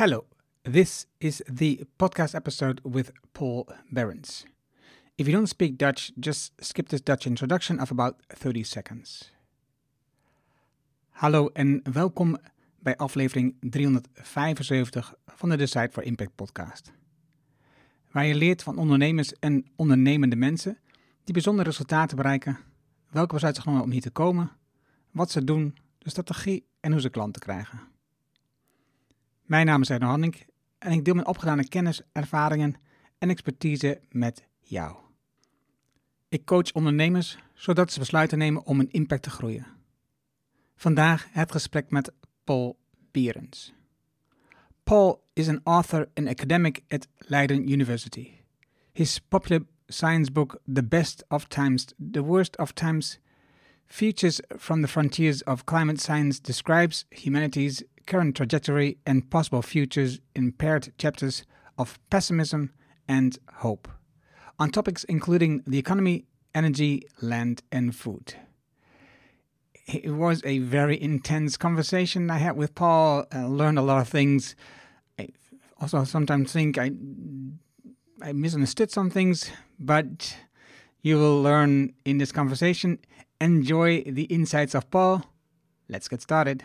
Hello, this is the podcast episode with Paul Berens. If you don't speak Dutch, just skip this Dutch introduction of about 30 seconds. Hallo en welkom bij aflevering 375 van de Decide for Impact podcast. Waar je leert van ondernemers en ondernemende mensen die bijzondere resultaten bereiken, welke besluiten ze genomen om hier te komen, wat ze doen, de strategie en hoe ze klanten krijgen. Mijn naam is Erno Hanning en ik deel mijn opgedane kennis, ervaringen en expertise met jou. Ik coach ondernemers zodat ze besluiten nemen om een impact te groeien. Vandaag het gesprek met Paul Berens. Paul is an author and academic at Leiden University. His popular science book, The Best of Times, The Worst of Times, Features from the Frontiers of Climate Science describes humanity's current trajectory and possible futures in paired chapters of pessimism and hope, on topics including the economy, energy, land, and food. It was a very intense conversation I had with Paul. I learned a lot of things. I also sometimes think I I misunderstood some things, but you will learn in this conversation. Enjoy the insights of Paul. Let's get started.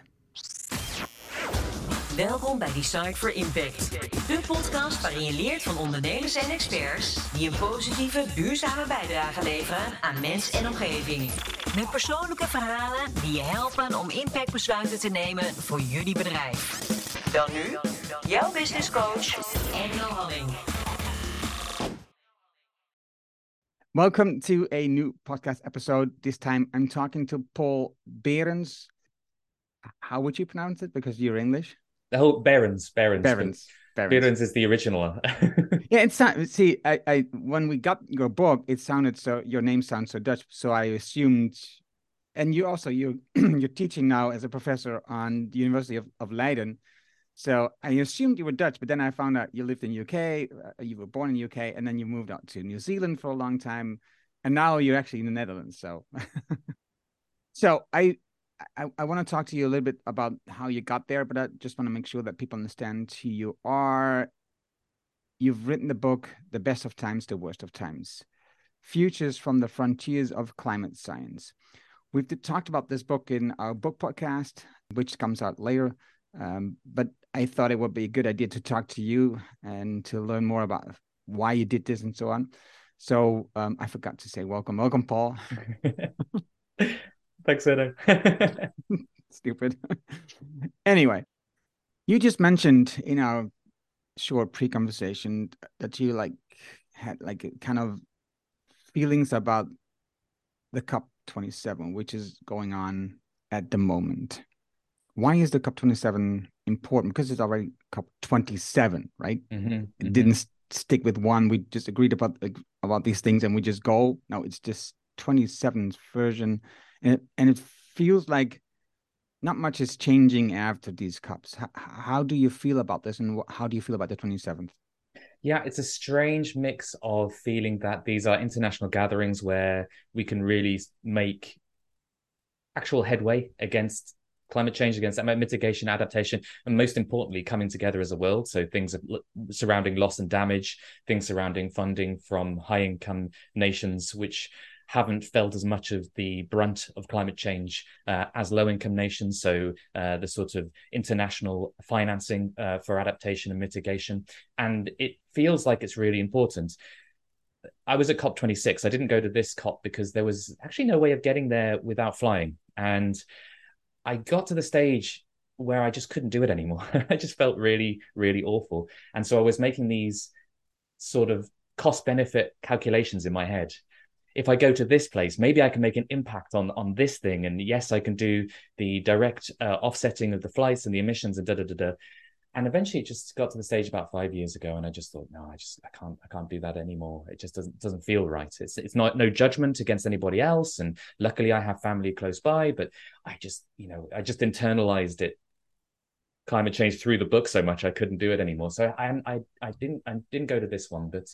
Welkom bij Decide for Impact. De podcast waarin je leert van ondernemers en experts die een positieve, duurzame bijdrage leveren aan mens en omgeving. Met persoonlijke verhalen die je helpen om impactbesluiten te nemen voor jullie bedrijf. Dan nu, jouw business coach, Engel. Welcome to a new podcast episode. This time I'm talking to Paul Berens. How would you pronounce it? Because you're English. Oh, Behrens, Behrens, Behrens. Behrens. Behrens is the original one. Yeah, it's not. See, I, I, when we got your book, it sounded so. Your name sounds so Dutch, so I assumed. And you also you you're teaching now as a professor on the University of, of Leiden, so I assumed you were Dutch. But then I found out you lived in UK. Uh, you were born in UK, and then you moved out to New Zealand for a long time, and now you're actually in the Netherlands. So, so I I, I want to talk to you a little bit about how you got there, but I just want to make sure that people understand who you are. You've written the book, The Best of Times, The Worst of Times Futures from the Frontiers of Climate Science. We've talked about this book in our book podcast, which comes out later. Um, but I thought it would be a good idea to talk to you and to learn more about why you did this and so on. So um, I forgot to say welcome. Welcome, Paul. Thanks, Edo. Stupid. anyway, you just mentioned in our short pre-conversation that you like had like kind of feelings about the COP 27, which is going on at the moment. Why is the COP 27 important? Because it's already COP 27, right? Mhm, It mhm. didn't stick with one. We just agreed about like, about these things and we just go. No, it's just 27th version, and it, and it feels like not much is changing after these COPs. H- how do you feel about this, and how do you feel about the 27th? Yeah, it's a strange mix of feeling that these are international gatherings where we can really make actual headway against climate change, against mitigation, adaptation, and most importantly, coming together as a world. So things surrounding loss and damage, things surrounding funding from high income nations, which haven't felt as much of the brunt of climate change uh, as low income nations. So uh, the sort of international financing uh, for adaptation and mitigation. And it feels like it's really important. I was at COP26. I didn't go to this COP because there was actually no way of getting there without flying. And I got to the stage where I just couldn't do it anymore. I just felt really, really awful. And so I was making these sort of cost benefit calculations in my head. If I go to this place, maybe I can make an impact on on this thing. And yes, I can do the direct uh, offsetting of the flights and the emissions and da da da da. And eventually, it just got to the stage about five years ago, and I just thought, no, I just I can't I can't do that anymore. It just doesn't doesn't feel right. It's it's not no judgment against anybody else, and luckily I have family close by, but I just you know I just internalized it climate change through the book so much I couldn't do it anymore. So I I I didn't I didn't go to this one, but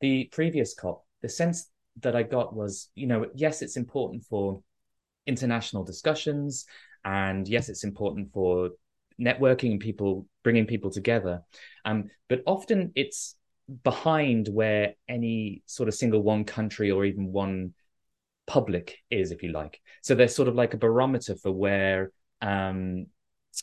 the previous COP, the sense that I got was, you know, yes, it's important for international discussions, and yes, it's important for networking and people bringing people together. Um, but often it's behind where any sort of single one country or even one public is, if you like. So they're sort of like a barometer for where um,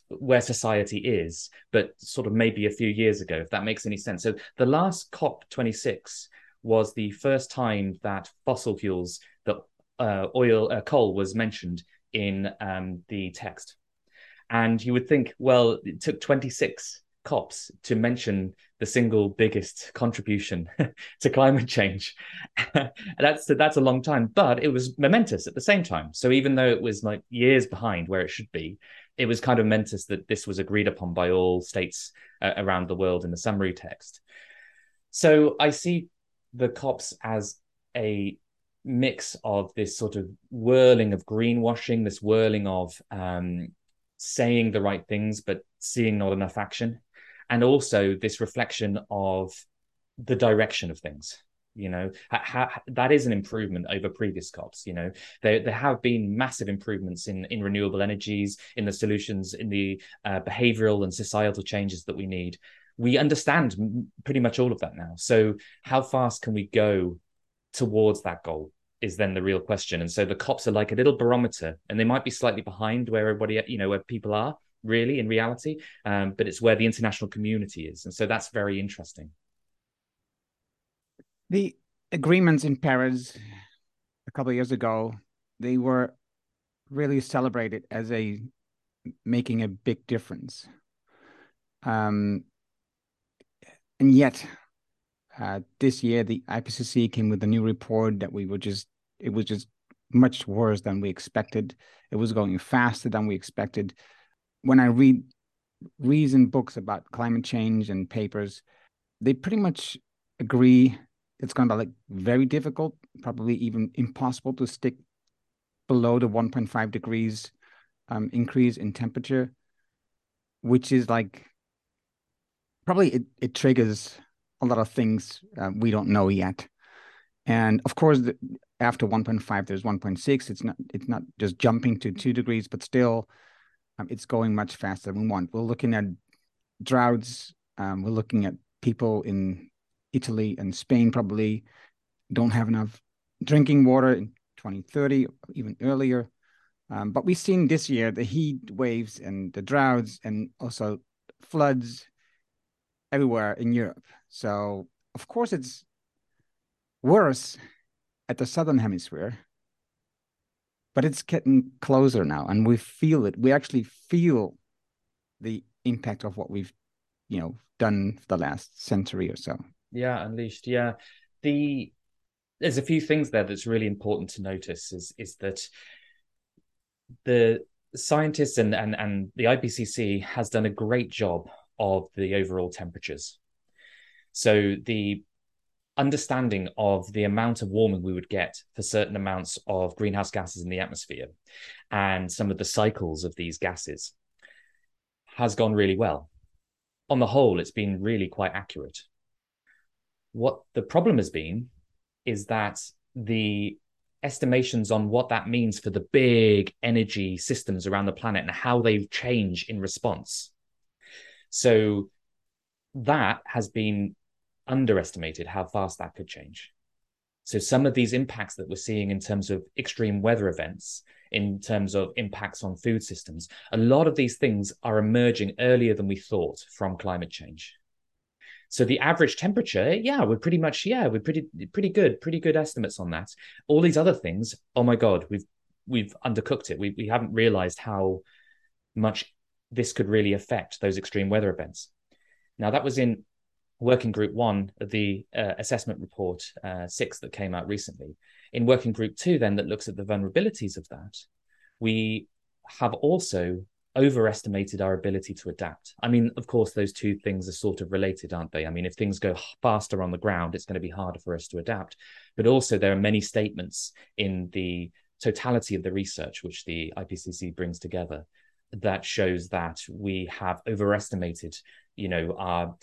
where society is, but sort of maybe a few years ago, if that makes any sense. So the last COP26 was the first time that fossil fuels, that uh, oil, uh, coal was mentioned in um, the text. And you would think, well, it took 26 COPs to mention the single biggest contribution to climate change. that's that's a long time, but it was momentous at the same time. So even though it was like years behind where it should be, it was kind of momentous that this was agreed upon by all states uh, around the world in the summary text. So I see the COPs as a mix of this sort of whirling of greenwashing, this whirling of um, saying the right things but seeing not enough action, and also this reflection of the direction of things you know? That is an improvement over previous cops you know? There, there have been massive improvements in in renewable energies in the solutions in the uh, behavioral and societal changes that we need we understand pretty much all of that now so how fast can we go towards that goal is then the real question and so the cops are like a little barometer and they might be slightly behind where everybody you know where people are really in reality, um, but it's where the international community is. And so that's very interesting. The agreements in Paris a couple of years ago, they were really celebrated as a making a big difference. Um, and yet, uh, this year the IPCC came with a new report that we were just it was just much worse than we expected. It was going faster than we expected when I read recent books about climate change and papers, they pretty much agree it's going to be like very difficult, probably even impossible to stick below the 1.5 degrees um, increase in temperature, which is like probably it, it triggers a lot of things uh, we don't know yet. And of course, the, after 1.5, there's 1.6. It's not it's not just jumping to two degrees, but still um, it's going much faster than we want. We're looking at droughts. Um, we're looking at people in Italy and Spain probably don't have enough drinking water in 2030, even earlier. Um, but we've seen this year the heat waves and the droughts and also floods everywhere in Europe. So, of course, it's worse at the southern hemisphere but it's getting closer now and we feel it. We actually feel the impact of what we've you know done for the last century or so. Yeah unleashed yeah. The there's a few things there that's really important to notice is is that the scientists and and and the IPCC has done a great job of the overall temperatures so the understanding of the amount of warming we would get for certain amounts of greenhouse gases in the atmosphere and some of the cycles of these gases has gone really well. On the whole, it's been really quite accurate. What the problem has been is that the estimations on what that means for the big energy systems around the planet and how they change in response. So that has been underestimated how fast that could change. So some of these impacts that we're seeing in terms of extreme weather events, in terms of impacts on food systems, a lot of these things are emerging earlier than we thought from climate change. So the average temperature, yeah, we're pretty much, yeah, we're pretty pretty good, pretty good estimates on that. All these other things, oh my God, we've we've undercooked it. We we haven't realized how much this could really affect those extreme weather events. Now that was in working group one the uh, assessment report uh, six that came out recently. In working group two, then that looks at the vulnerabilities of that, we have also overestimated our ability to adapt. I mean, of course, those two things are sort of related, aren't they? I mean, if things go faster on the ground, it's going to be harder for us to adapt. But also, there are many statements in the totality of the research which the IPCC brings together that shows that we have overestimated, you know, our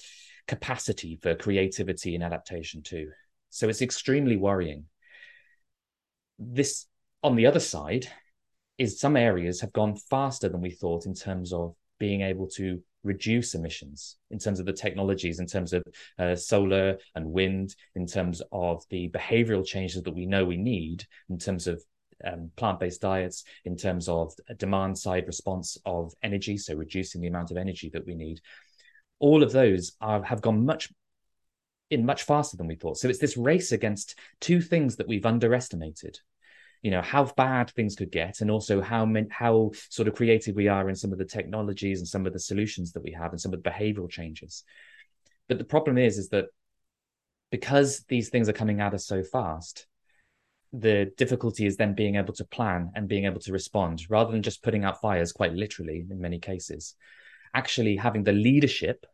capacity for creativity and adaptation too. So it's extremely worrying. This, on the other side, is some areas have gone faster than we thought in terms of being able to reduce emissions in terms of the technologies, in terms of uh, solar and wind, in terms of the behavioral changes that we know we need, in terms of um, plant-based diets, in terms of demand side response of energy, so reducing the amount of energy that we need. All of those are, have gone much in much faster than we thought. So it's this race against two things that we've underestimated you know how bad things could get and also how how sort of creative we are in some of the technologies and some of the solutions that we have and some of the behavioral changes but the problem is is that because these things are coming at us so fast the difficulty is then being able to plan and being able to respond rather than just putting out fires quite literally in many cases actually having the leadership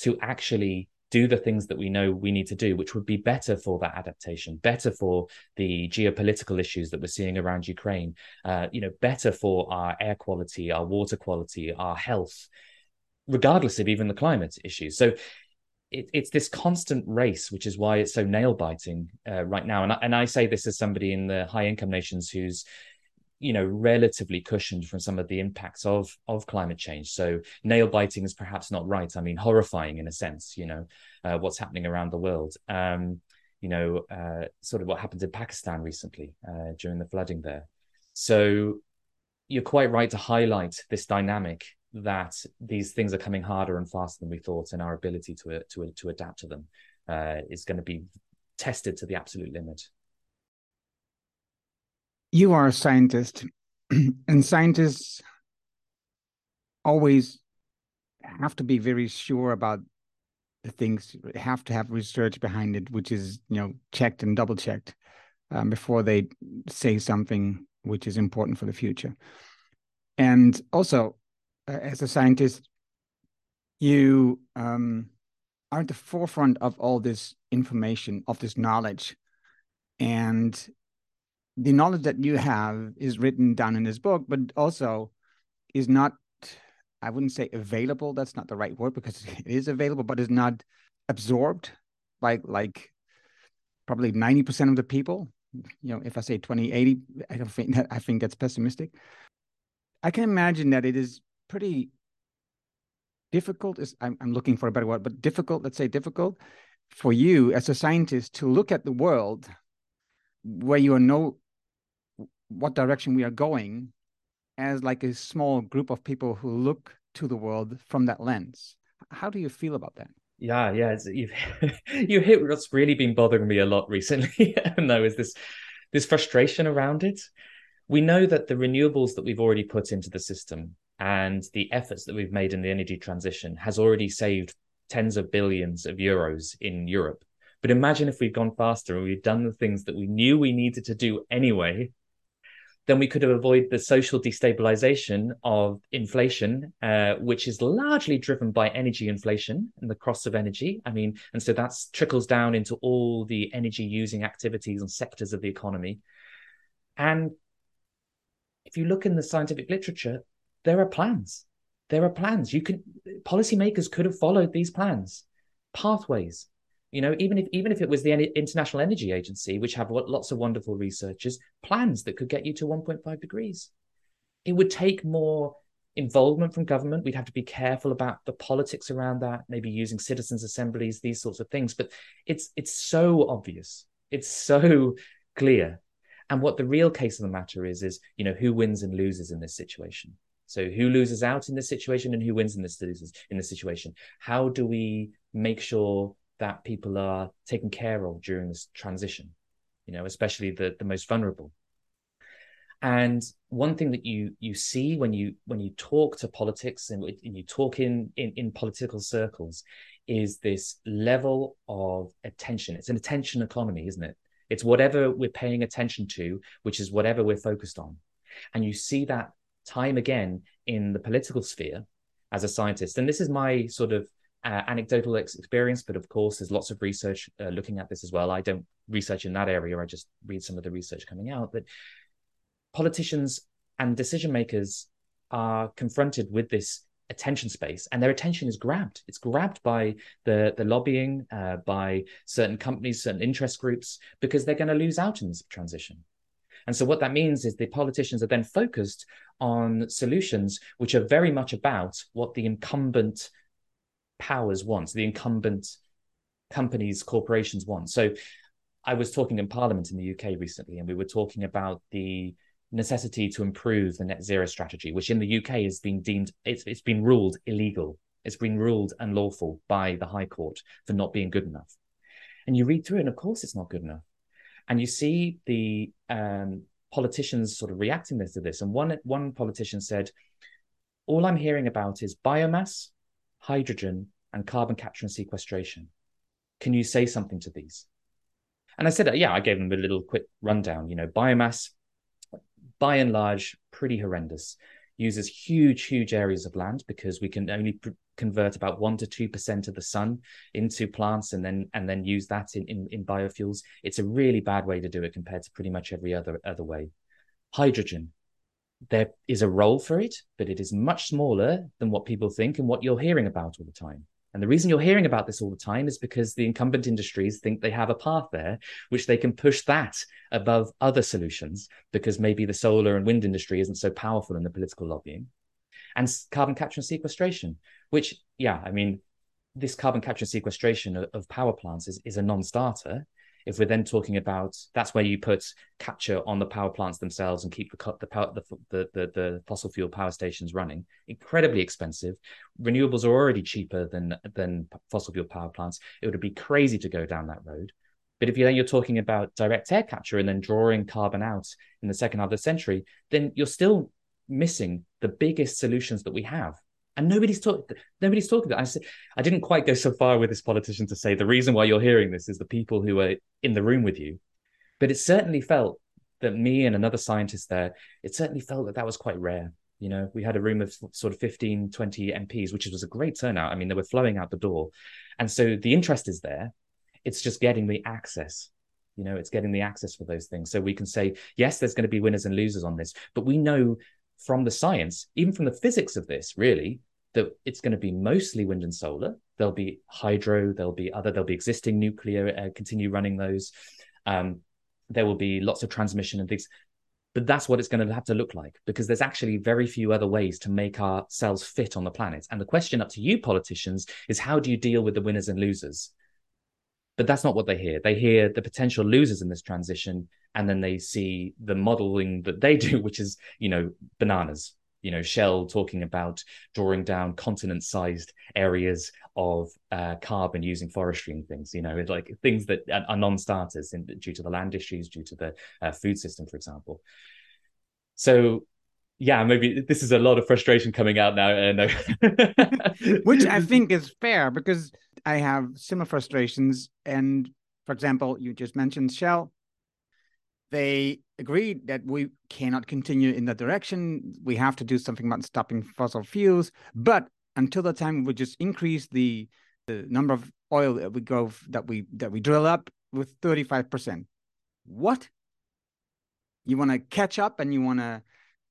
to actually do the things that we know we need to do, which would be better for that adaptation, better for the geopolitical issues that we're seeing around Ukraine, uh, you know, better for our air quality, our water quality, our health, regardless of even the climate issues. So it, it's this constant race, which is why it's so nail biting uh, right now. And I, and I say this as somebody in the high income nations who's you know relatively cushioned from some of the impacts of of climate change. So nail biting is perhaps not right. I mean horrifying in a sense you know uh, what's happening around the world. Um you know uh, sort of what happened in pakistan recently uh, during the flooding there. So you're quite right to highlight this dynamic that these things are coming harder and faster than we thought and our ability to to to adapt to them uh, is going to be tested to the absolute limit. You are a scientist, and scientists always have to be very sure about the things have to have research behind it which is you know checked and double checked um, before they say something which is important for the future. And also uh, as a scientist you um, are at the forefront of all this information of this knowledge and the knowledge that you have is written down in this book, but also is not, I wouldn't say available. That's not the right word because it is available, but is not absorbed by like probably 90% of the people. You know, if I say 2080, I don't think I think that's pessimistic. I can imagine that it is pretty difficult is I'm, I'm looking for a better word, but difficult, let's say difficult for you as a scientist to look at the world where you no what direction we are going as like a small group of people who look to the world from that lens. How do you feel about that? Yeah, yeah, you've you hit what's really been bothering me a lot recently, and though is this this frustration around it. We know that the renewables that we've already put into the system and the efforts that we've made in the energy transition has already saved tens of billions of euros in Europe. But imagine if we'd gone faster and we'd done the things that we knew we needed to do anyway then we could have avoided the social destabilization of inflation, uh, which is largely driven by energy inflation and the cost of energy. I mean, and so that trickles down into all the energy using activities and sectors of the economy. And if you look in the scientific literature, there are plans. There are plans. You can policymakers could have followed these plans, pathways, you know even if even if it was the international energy agency which have lots of wonderful researchers plans that could get you to 1.5 degrees. It would take more involvement from government. We'd have to be careful about the politics around that maybe using citizens assemblies these sorts of things. But it's it's so obvious. It's so clear. And what the real case of the matter is is you know who wins and loses in this situation so who loses out in this situation and who wins in this in this situation how do we make sure that people are taken care of during this transition, you know, especially the, the most vulnerable. And one thing that you you see when you when you talk to politics and, and you talk in, in in political circles is this level of attention. It's an attention economy, isn't it? It's whatever we're paying attention to, which is whatever we're focused on. And you see that time again in the political sphere as a scientist. And this is my sort of uh, anecdotal experience, but of course, there's lots of research uh, looking at this as well. I don't research in that area, I just read some of the research coming out. But politicians and decision makers are confronted with this attention space and their attention is grabbed it's grabbed by the the lobbying uh, by certain companies certain interest groups because they're going to lose out in this transition And so what that means is the politicians are then focused on solutions which are very much about what the incumbent powers want, the incumbent companies, corporations want. So I was talking in Parliament in the UK recently, and we were talking about the necessity to improve the net zero strategy, which in the UK has been deemed it's it's been ruled illegal. It's been ruled unlawful by the High Court for not being good enough. And you read through it, and of course it's not good enough. And you see the um, politicians sort of reacting to this. And one one politician said, "All I'm hearing about is biomass, hydrogen, and carbon capture and sequestration. Can you say something to these?" And I said, "Yeah." I gave them a little quick rundown. You know, biomass, by and large, pretty horrendous. Uses huge, huge areas of land because we can only pr- convert about one to two percent of the sun into plants and then and then use that in, in in biofuels. It's a really bad way to do it compared to pretty much every other other way. Hydrogen. There is a role for it, but it is much smaller than what people think and what you're hearing about all the time. And the reason you're hearing about this all the time is because the incumbent industries think they have a path there, which they can push that above other solutions because maybe the solar and wind industry isn't so powerful in the political lobbying. And carbon capture and sequestration, which, yeah, I mean, this carbon capture and sequestration of, of power plants is, is a non starter if we're then talking about that's where you put capture on the power plants themselves and keep the the, power, the, the, the, the fossil fuel power stations running, incredibly expensive. Renewables are already cheaper than than fossil fuel power plants. It would be crazy to go down that road. But if you then you're talking about direct air capture and then drawing carbon out in the second half of the century, then you're still missing the biggest solutions that we have and nobody's talking nobody's talking about. I said I didn't quite go so far with this politician to say the reason why you're hearing this is the people who are in the room with you. But it certainly felt that me and another scientist there, it certainly felt that that was quite rare. You know, we had a room of sort of 15, 20 MPs, which was a great turnout. I mean, they were flowing out the door. And so the interest is there. It's just getting the access. You know, it's getting the access for those things. So we can say, yes, there's going to be winners and losers on this, but we know from the science, even from the physics of this, really, that it's going to be mostly wind and solar. There'll be hydro, there'll be other, there'll be existing nuclear, uh, continue running those. Um, there will be lots of transmission and things. But that's what it's going to have to look like because there's actually very few other ways to make our cells fit on the planet. And the question up to you, politicians, is how do you deal with the winners and losers? But that's not what they hear. They hear the potential losers in this transition and then they see the modeling that they do, which is you know bananas. You know, Shell talking about drawing down continent-sized areas of uh, carbon using forestry and things. You know, like things that are non-starters in, due to the land issues, due to the uh, food system, for example. So yeah, maybe this is a lot of frustration coming out now. Uh, Which I think is fair because I have similar frustrations. And for example, you just mentioned Shell they agreed that we cannot continue in that direction. We have to do something about stopping fossil fuels. But until the time, we just increase the the number of oil that we go that we that we drill up with 35%. What? You want to catch up and you want to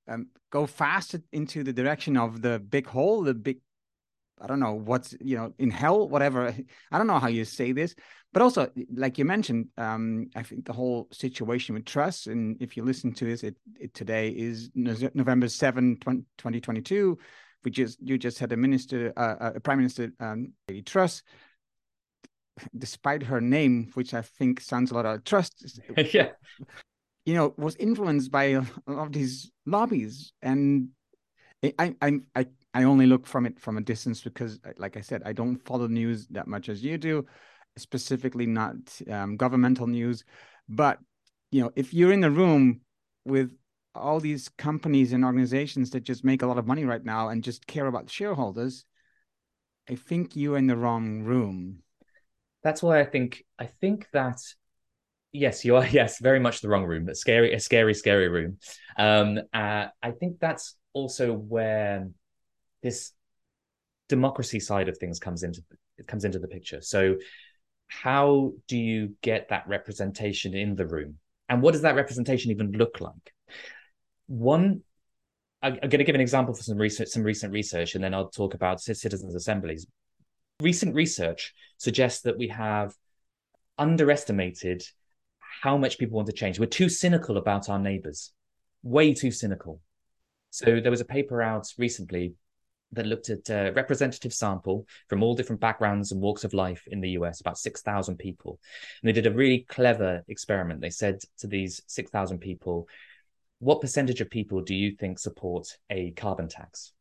um, go fast into the direction of the big hole, the big I don't know what's you know in hell, whatever. I don't know how you say this, but also like you mentioned, um, I think the whole situation with Truss, and if you listen to this, it, it today is November 7, 2022. We just you just had a minister, uh, a prime minister, um, Lady Truss. Despite her name, which I think sounds a lot of trust, yeah, you know, was influenced by a lot of these lobbies, and I I I I only look from it from a distance because, like I said, I don't follow news that much as you do, specifically not um, governmental news. But you know, if you're in the room with all these companies and organizations that just make a lot of money right now and just care about shareholders, I think you're in the wrong room. That's why I think I think that yes, you are yes, very much the wrong room. A scary, a scary, scary room. Um, uh, I think that's also where this democracy side of things comes into it comes into the picture. So how do you get that representation in the room? And what does that representation even look like? One, I'm going to give an example for some research, some recent research, and then I'll talk about citizens' assemblies. Recent research suggests that we have underestimated how much people want to change. We're too cynical about our neighbors, way too cynical. So there was a paper out recently that looked at a representative sample from all different backgrounds and walks of life in the US, about 6,000 people. And they did a really clever experiment. They said to these 6,000 people, what percentage of people do you think support a carbon tax?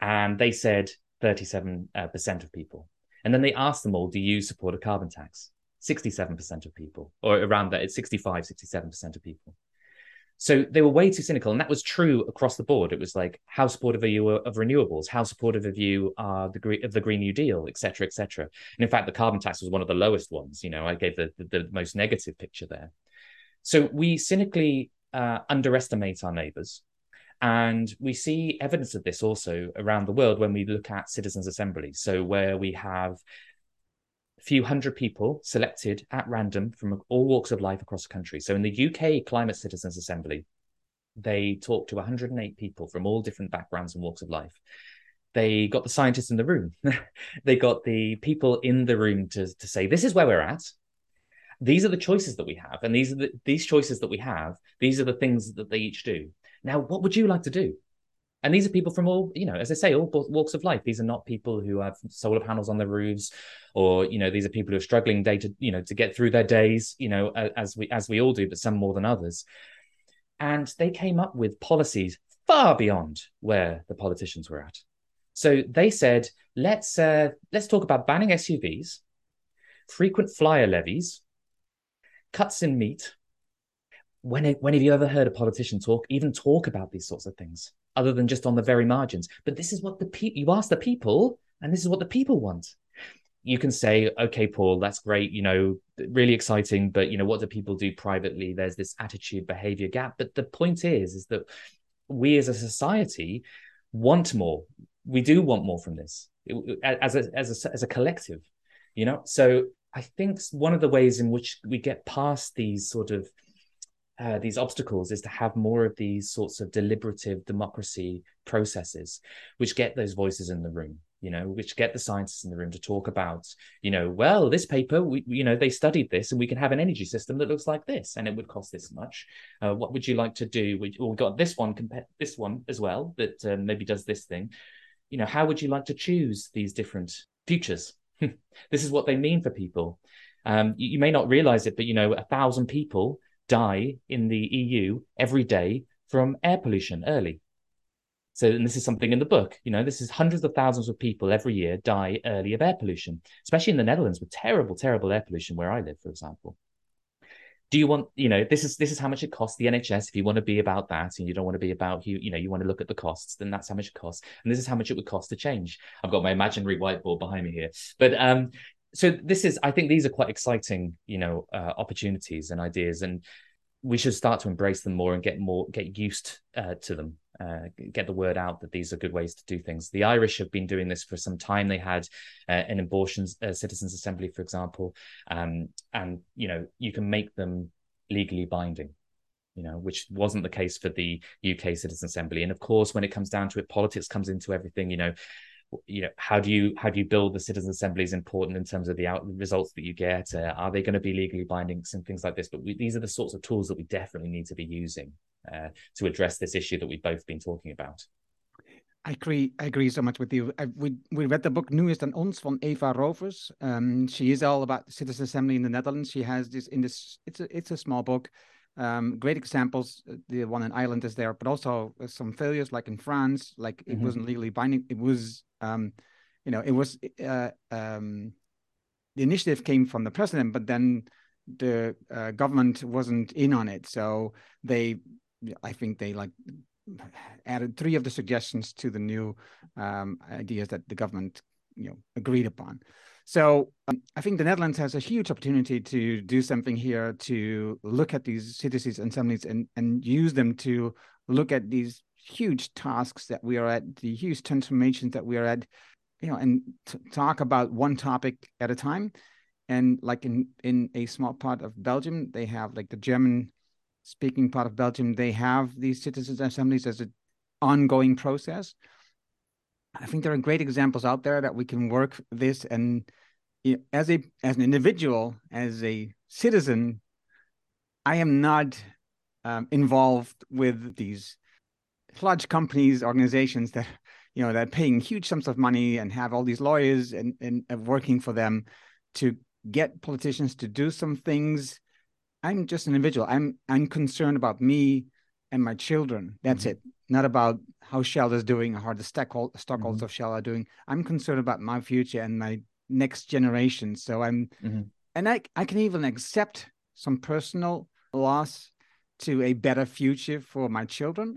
And they said 37% uh, of people. And then they asked them all, do you support a carbon tax? 67% of people, or around that, it's 65, 67% of people. So they were way too cynical. And that was true across the board. It was like, how supportive are you of renewables? How supportive of you are the of the Green New Deal, et cetera, et cetera. And in fact, the carbon tax was one of the lowest ones. You know, I gave the, the, the most negative picture there. So we cynically uh, underestimate our neighbors. And we see evidence of this also around the world when we look at citizens' assemblies. So, where we have few hundred people selected at random from all walks of life across the country. So in the UK Climate Citizens Assembly, they talked to 108 people from all different backgrounds and walks of life. They got the scientists in the room. they got the people in the room to, to say, this is where we're at. These are the choices that we have. And these are the, these choices that we have. These are the things that they each do. Now, what would you like to do? And these are people from all you know as i say all walks of life. These are not people who have solar panels on their roofs or you know these are people who are struggling day to you know to get through their days you know as we as we all do but some more than others. And they came up with policies far beyond where the politicians were at. So they said let's uh, let's talk about banning suvs frequent flyer levies cuts in meat when, when have you ever heard a politician talk even talk about these sorts of things other than just on the very margins. But this is what the people you ask the people, and this is what the people want. You can say, okay, Paul, that's great, you know, really exciting, but you know, what do people do privately? There's this attitude behavior gap. But the point is, is that we as a society want more. We do want more from this as a as a as a collective, you know. So I think one of the ways in which we get past these sort of uh, these obstacles is to have more of these sorts of deliberative democracy processes, which get those voices in the room, you know, which get the scientists in the room to talk about, you know, well, this paper, we, you know, they studied this and we can have an energy system that looks like this and it would cost this much. Uh, what would you like to do? We, well, we got this one, compare this one as well, that um, maybe does this thing. You know, how would you like to choose these different futures? this is what they mean for people. Um, you, you may not realize it, but, you know, a thousand people die in the EU every day from air pollution early. So, and this is something in the book, you know, this is hundreds of thousands of people every year die early of air pollution, especially in the Netherlands with terrible, terrible air pollution where I live, for example. Do you want, you know, this is this is how much it costs the NHS if you want to be about that and you don't want to be about you, you know, you want to look at the costs, then that's how much it costs. And this is how much it would cost to change. I've got my imaginary whiteboard behind me here. But um, so this is i think these are quite exciting you know uh, opportunities and ideas and we should start to embrace them more and get more get used uh, to them uh, get the word out that these are good ways to do things the irish have been doing this for some time they had uh, an abortion uh, citizens assembly for example um, and you know you can make them legally binding you know, which wasn't the case for the UK Citizens Assembly. And of course, when it comes down to it, politics comes into everything. You know, you know how do you how do you build the citizen assembly is important in terms of the out results that you get uh, are they going to be legally binding and things like this but we, these are the sorts of tools that we definitely need to be using uh, to address this issue that we've both been talking about I agree. I agree so much with you. I, we we read the book Nu is het aan ons from Eva Rovers. Um, she is all about the citizen assembly in the Netherlands. She has this in this. It's a it's a small book. Um, great examples. The one in Ireland is there, but also some failures, like in France. Like it mm-hmm. wasn't legally binding. It was um, you know, it was uh, um, the initiative came from the president, but then the uh, government wasn't in on it. So they, I think they like added three of the suggestions to the new um, ideas that the government, you know, agreed upon. So um, I think the Netherlands has a huge opportunity to do something here to look at these citizens assemblies and and use them to look at these huge tasks that we are at, the huge transformations that we are at, you know, and talk about one topic at a time. And like in in a small part of Belgium, they have like the German speaking part of Belgium, they have these citizens assemblies as an ongoing process. I think there are great examples out there that we can work this and you know, as a as an individual, as a citizen, I am not um, involved with these large companies, organizations that you know that are paying huge sums of money and have all these lawyers and, and uh, working for them to get politicians to do some things. I'm just an individual. I'm I'm concerned about me and my children. That's mm-hmm. it. Not about how Shell is doing or how the stockholders mm-hmm. of Shell are doing. I'm concerned about my future and my next generation. So I'm, mm-hmm. and I I can even accept some personal loss to a better future for my children.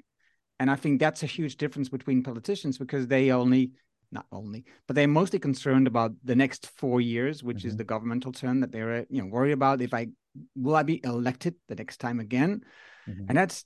And I think that's a huge difference between politicians because they only, not only, but they're mostly concerned about the next four years, which mm-hmm. is the governmental term that they're, you know, worried about. If I will I be elected the next time again, mm-hmm. and that's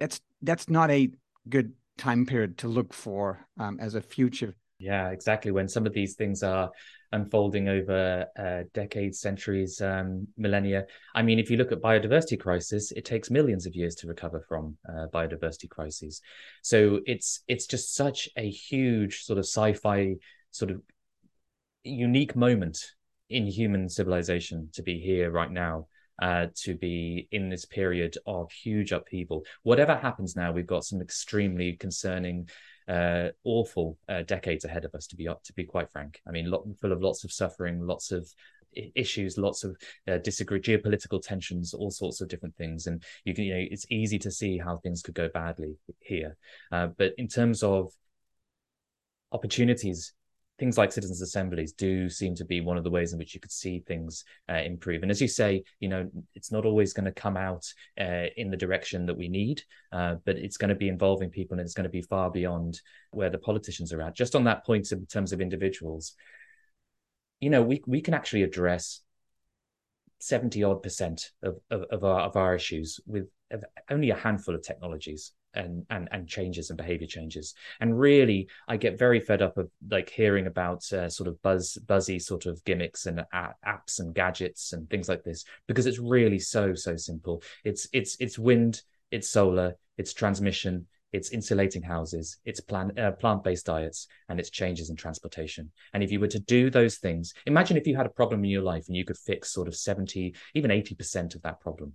that's that's not a good time period to look for um, as a future. Yeah, exactly. When some of these things are unfolding over uh, decades, centuries, um, millennia. I mean, if you look at biodiversity crisis, it takes millions of years to recover from uh, biodiversity crises. So it's it's just such a huge sort of sci-fi sort of unique moment in human civilization to be here right now. Uh, to be in this period of huge upheaval. Whatever happens now, we've got some extremely concerning uh, awful uh, decades ahead of us. To be to be quite frank, I mean, lot, full of lots of suffering, lots of issues, lots of uh, disagree, geopolitical tensions, all sorts of different things, and you can, you know, it's easy to see how things could go badly here. Uh, but in terms of opportunities things like citizens assemblies do seem to be one of the ways in which you could see things uh, improve. And as you say you know it's not always going to come out uh, in the direction that we need uh, but it's going to be involving people and it's going to be far beyond where the politicians are at. Just on that point in terms of individuals you know we, we can actually address 70 odd percent of, of, of, our, of our issues with only a handful of technologies and and and changes and behavior changes. And really i get very fed up of like hearing about uh, sort of buzz buzzy sort of gimmicks and apps and gadgets and things like this because it's really so so simple. It's it's it's wind it's solar it's transmission it's insulating houses it's plant uh, plant-based diets and it's changes in transportation. And if you were to do those things imagine if you had a problem in your life and you could fix sort of 70 even 80% of that problem.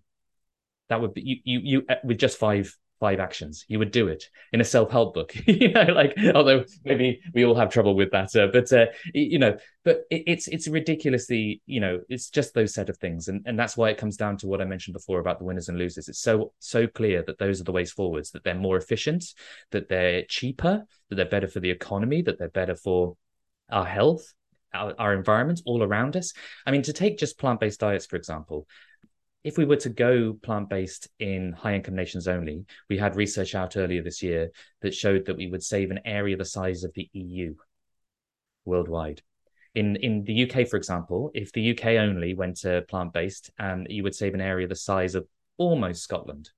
That would be you you, you uh, with just five five actions. You would do it in a self-help book you know like although maybe we all have trouble with that uh, but uh, you know but it, it's it's ridiculously you know it's just those set of things. And and that's why it comes down to what i mentioned before about the winners and losers. It's so so clear that those are the ways forwards that they're more efficient that they're cheaper that they're better for the economy that they're better for our health our, our environment all around us. I mean to take just plant-based diets for example if we were to go plant based in high income nations only, we had research out earlier this year that showed that we would save an area the size of the EU worldwide. In in the UK, for example, if the UK only went to plant based, um, you would save an area the size of almost Scotland.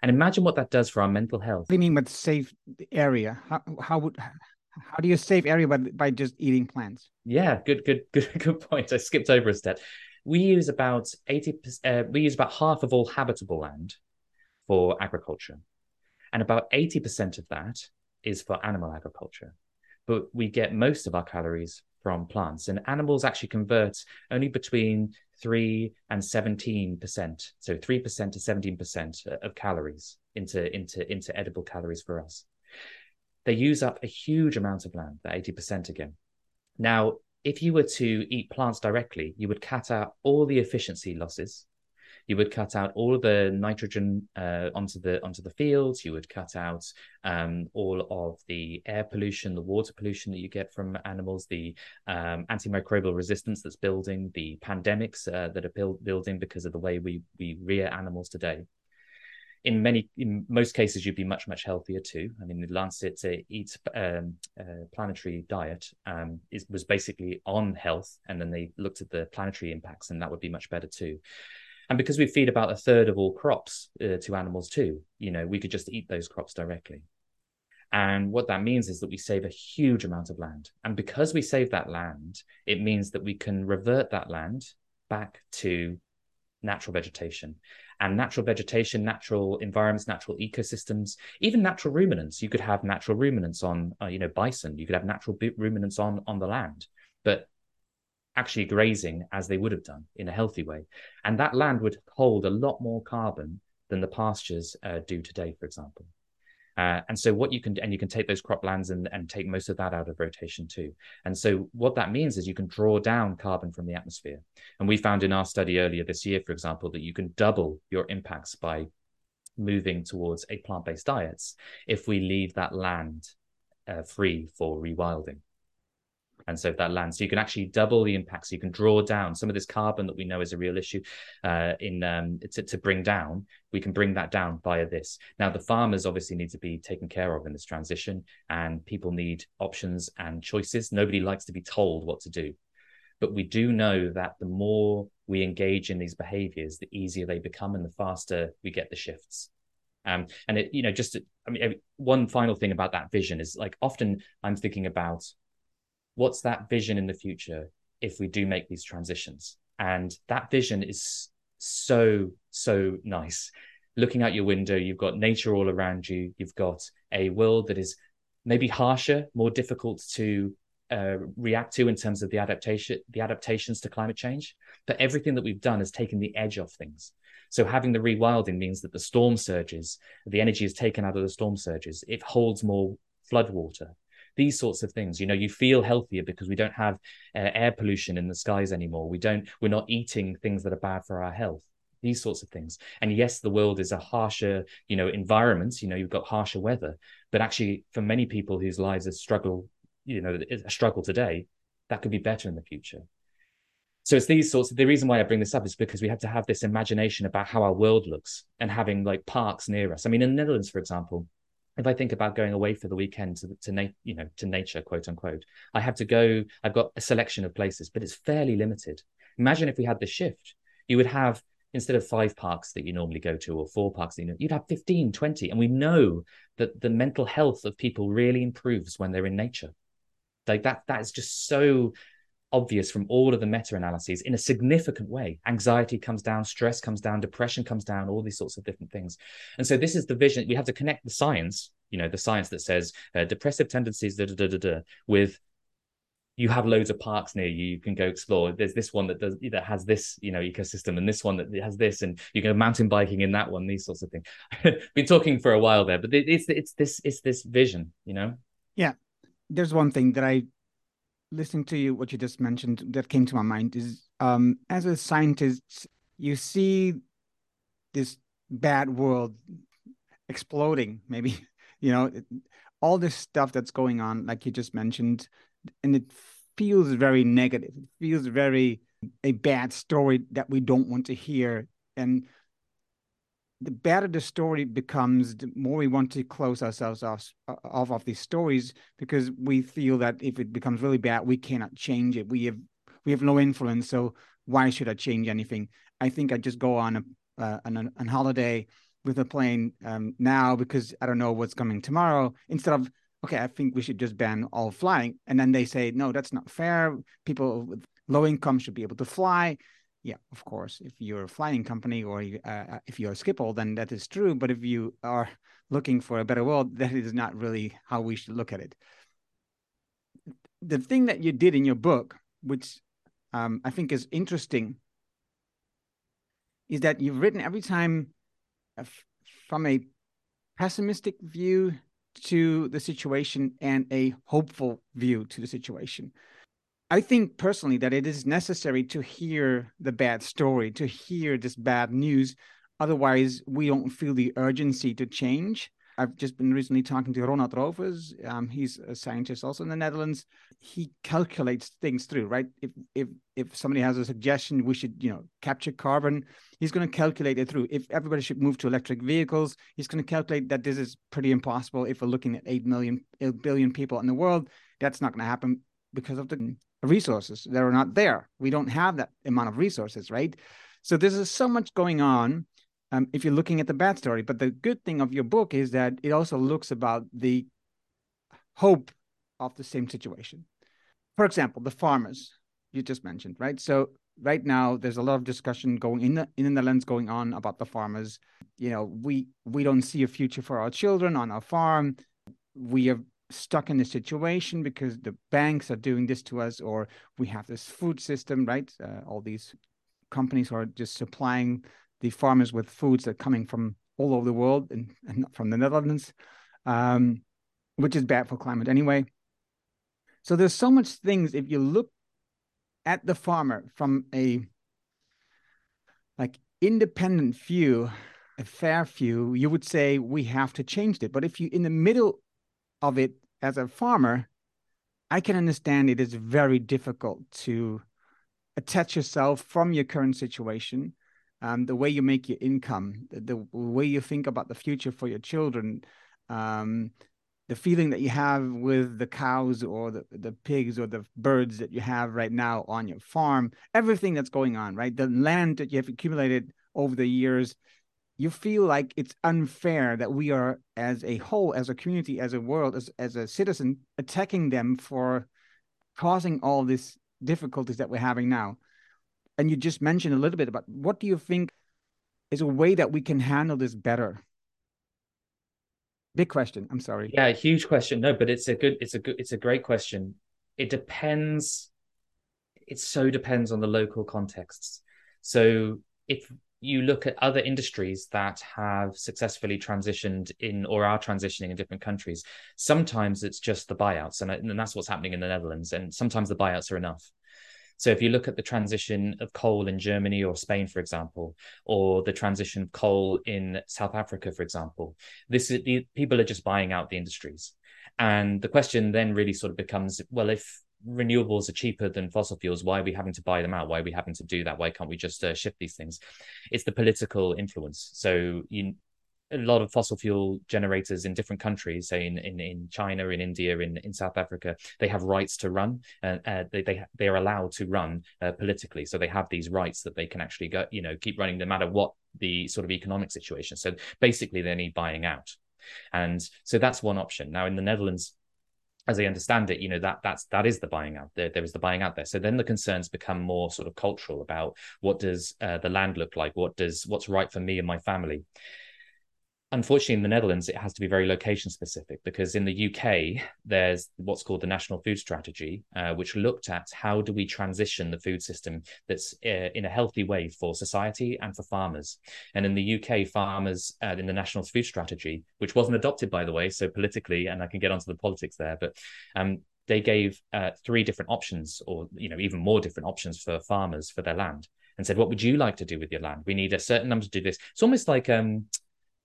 And imagine what that does for our mental health. What do you mean with save area? How, how would how do you save area by, by just eating plants? Yeah, good, good, good, good point. I skipped over a step we use about 80 uh, we use about half of all habitable land for agriculture. And about 80% of that is for animal agriculture. But we get most of our calories from plants and animals actually convert only between 3 and 17% so 3% to 17% of calories into into into edible calories for us. They use up a huge amount of land that 80% again. Now if you were to eat plants directly, you would cut out all the efficiency losses. You would cut out all of the nitrogen uh, onto the onto the fields. You would cut out um, all of the air pollution, the water pollution that you get from animals, the um, antimicrobial resistance that's building, the pandemics uh, that are build, building because of the way we we rear animals today in many in most cases you'd be much much healthier too. I mean the lancet uh, eat um, uh, planetary diet um, is, was basically on health and then they looked at the planetary impacts and that would be much better too. And because we feed about a third of all crops uh, to animals too you know we could just eat those crops directly. And what that means is that we save a huge amount of land. And because we save that land it means that we can revert that land back to natural vegetation and natural vegetation, natural environments, natural ecosystems, even natural ruminants. You could have natural ruminants on, uh, you know, bison. You could have natural ruminants on on the land, but actually grazing as they would have done in a healthy way. And that land would hold a lot more carbon than the pastures uh, do today, for example. Uh, and so what you can and you can take those croplands and, and take most of that out of rotation too. And so what that means is you can draw down carbon from the atmosphere. And we found in our study earlier this year, for example, that you can double your impacts by moving towards a plant-based diets if we leave that land uh, free for rewilding and so that land. So you can actually double the impact. So you can draw down some of this carbon that we know is a real issue uh, in um, to, to bring down. We can bring that down via this. Now the farmers obviously need to be taken care of in this transition, and people need options and choices. Nobody likes to be told what to do, but we do know that the more we engage in these behaviors, the easier they become, and the faster we get the shifts. Um, and it, you know, just I mean, one final thing about that vision is like often I'm thinking about what's that vision in the future if we do make these transitions? And that vision is so, so nice. Looking out your window, you've got nature all around you. You've got a world that is maybe harsher, more difficult to uh, react to in terms of the adaptation, the adaptations to climate change. But everything that we've done has taken the edge off things. So having the rewilding means that the storm surges, the energy is taken out of the storm surges. It holds more flood water these sorts of things. You know you feel healthier because we don't have uh, air pollution in the skies anymore. We don't we're not eating things that are bad for our health. These sorts of things. And yes the world is a harsher you know environment. You know you've got harsher weather. But actually for many people whose lives are struggle you know a struggle today that could be better in the future. So it's these sorts of the reason why i bring this up is because we have to have this imagination about how our world looks and having like parks near us. I mean in the netherlands for example if I think about going away for the weekend to to na- you know to nature, quote unquote, I have to go. I've got a selection of places, but it's fairly limited. Imagine if we had the shift, you would have instead of five parks that you normally go to or four parks you know, you'd have 15 20 and we know that the mental health of people really improves when they're in nature like that that is just so obvious from all of the meta-analyses in a significant way. Anxiety comes down stress comes down depression comes down all these sorts of different things. And so this is the vision. We have to connect the science you know the science that says uh, depressive tendencies da, da, da, da, with you have loads of parks near you you can go explore. There's this one that does that has this you know ecosystem and this one that has this and you go mountain biking in that one these sorts of things. Been talking for a while there but it's it's this it's this vision you know? Yeah. There's one thing that i listening to you, what you just mentioned, that came to my mind is um, as a scientist, you see this bad world exploding, maybe, you know, all this stuff that's going on, like you just mentioned, and it feels very negative. It feels very a bad story that we don't want to hear. And the better the story becomes, the more we want to close ourselves off, off of these stories because we feel that if it becomes really bad, we cannot change it. We have we have no influence, so why should I change anything? I think I just go on a uh, on holiday with a plane um, now because I don't know what's coming tomorrow. Instead of okay, I think we should just ban all flying, and then they say no, that's not fair. People with low income should be able to fly yeah, of course, if you're a flying company or you, uh, uh, if you're a Schiphol, then that is true. But if you are looking for a better world, that is not really how we should look at it. The thing that you did in your book, which um, I think is interesting, is that you've written every time from a pessimistic view to the situation and a hopeful view to the situation. I think personally that it is necessary to hear the bad story, to hear this bad news. Otherwise, we don't feel the urgency to change. I've just been recently talking to Ronald Rovers. Um, he's a scientist also in the Netherlands. He calculates things through, right? If if if somebody has a suggestion, we should you know capture carbon. He's going to calculate it through. If everybody should move to electric vehicles, he's going to calculate that this is pretty impossible. If we're looking at eight million, eight billion people in the world, that's not going to happen because of the resources that are not there. We don't have that amount of resources, right? So there's so much going on um, if you're looking at the bad story. But the good thing of your book is that it also looks about the hope of the same situation. For example, the farmers you just mentioned, right? So right now there's a lot of discussion going in the in the Netherlands going on about the farmers. You know, we we don't see a future for our children on our farm. We have stuck in a situation because the banks are doing this to us, or we have this food system, right? Uh, all these companies are just supplying the farmers with foods that are coming from all over the world and, and not from the Netherlands, um, which is bad for climate anyway. So there's so much things if you look at the farmer from a like independent view, a fair view, you would say we have to change it. But if you in the middle of it as a farmer, I can understand it is very difficult to attach yourself from your current situation, um, the way you make your income, the, the, way you think about the future for your children, um, the feeling that you have with the cows or the, the pigs or the birds that you have right now on your farm, everything that's going on, right? The land that you have accumulated over the years, you feel like it's unfair that we are, as a whole, as a community, as a world, as, as a citizen, attacking them for causing all these difficulties that we're having now. And you just mentioned a little bit about what do you think is a way that we can handle this better? Big question. I'm sorry. Yeah, huge question. No, but it's a good, it's a good, it's a great question. It depends. It so depends on the local contexts. So if you look at other industries that have successfully transitioned in or are transitioning in different countries, sometimes it's just the buyouts, and, and that's what's happening in the Netherlands. And sometimes the buyouts are enough. So if you look at the transition of coal in Germany or Spain, for example, or the transition of coal in South Africa, for example, this is the people are just buying out the industries. And the question then really sort of becomes, well, if renewables are cheaper than fossil fuels, why are we having to buy them out? Why are we having to do that? Why can't we just uh, shift these things? It's the political influence. So you a lot of fossil fuel generators in different countries, say in, in, in China, in India, in, in South Africa, they have rights to run and uh, they, they, they are allowed to run uh, politically. So they have these rights that they can actually go, you know, keep running no matter what the sort of economic situation. So basically they need buying out. And so that's one option. Now in the Netherlands, as I understand it, you know that that's that is the buying out. There, there is the buying out there. So then the concerns become more sort of cultural about what does uh, the land look like, what does what's right for me and my family unfortunately in the netherlands it has to be very location specific because in the uk there's what's called the national food strategy uh, which looked at how do we transition the food system that's uh, in a healthy way for society and for farmers. And in the uk farmers uh, in the national food strategy which wasn't adopted by the way so politically and i can get onto the politics there but um, they gave uh, three different options or you know even more different options for farmers for their land and said what would you like to do with your land? We need a certain number to do this. It's almost like um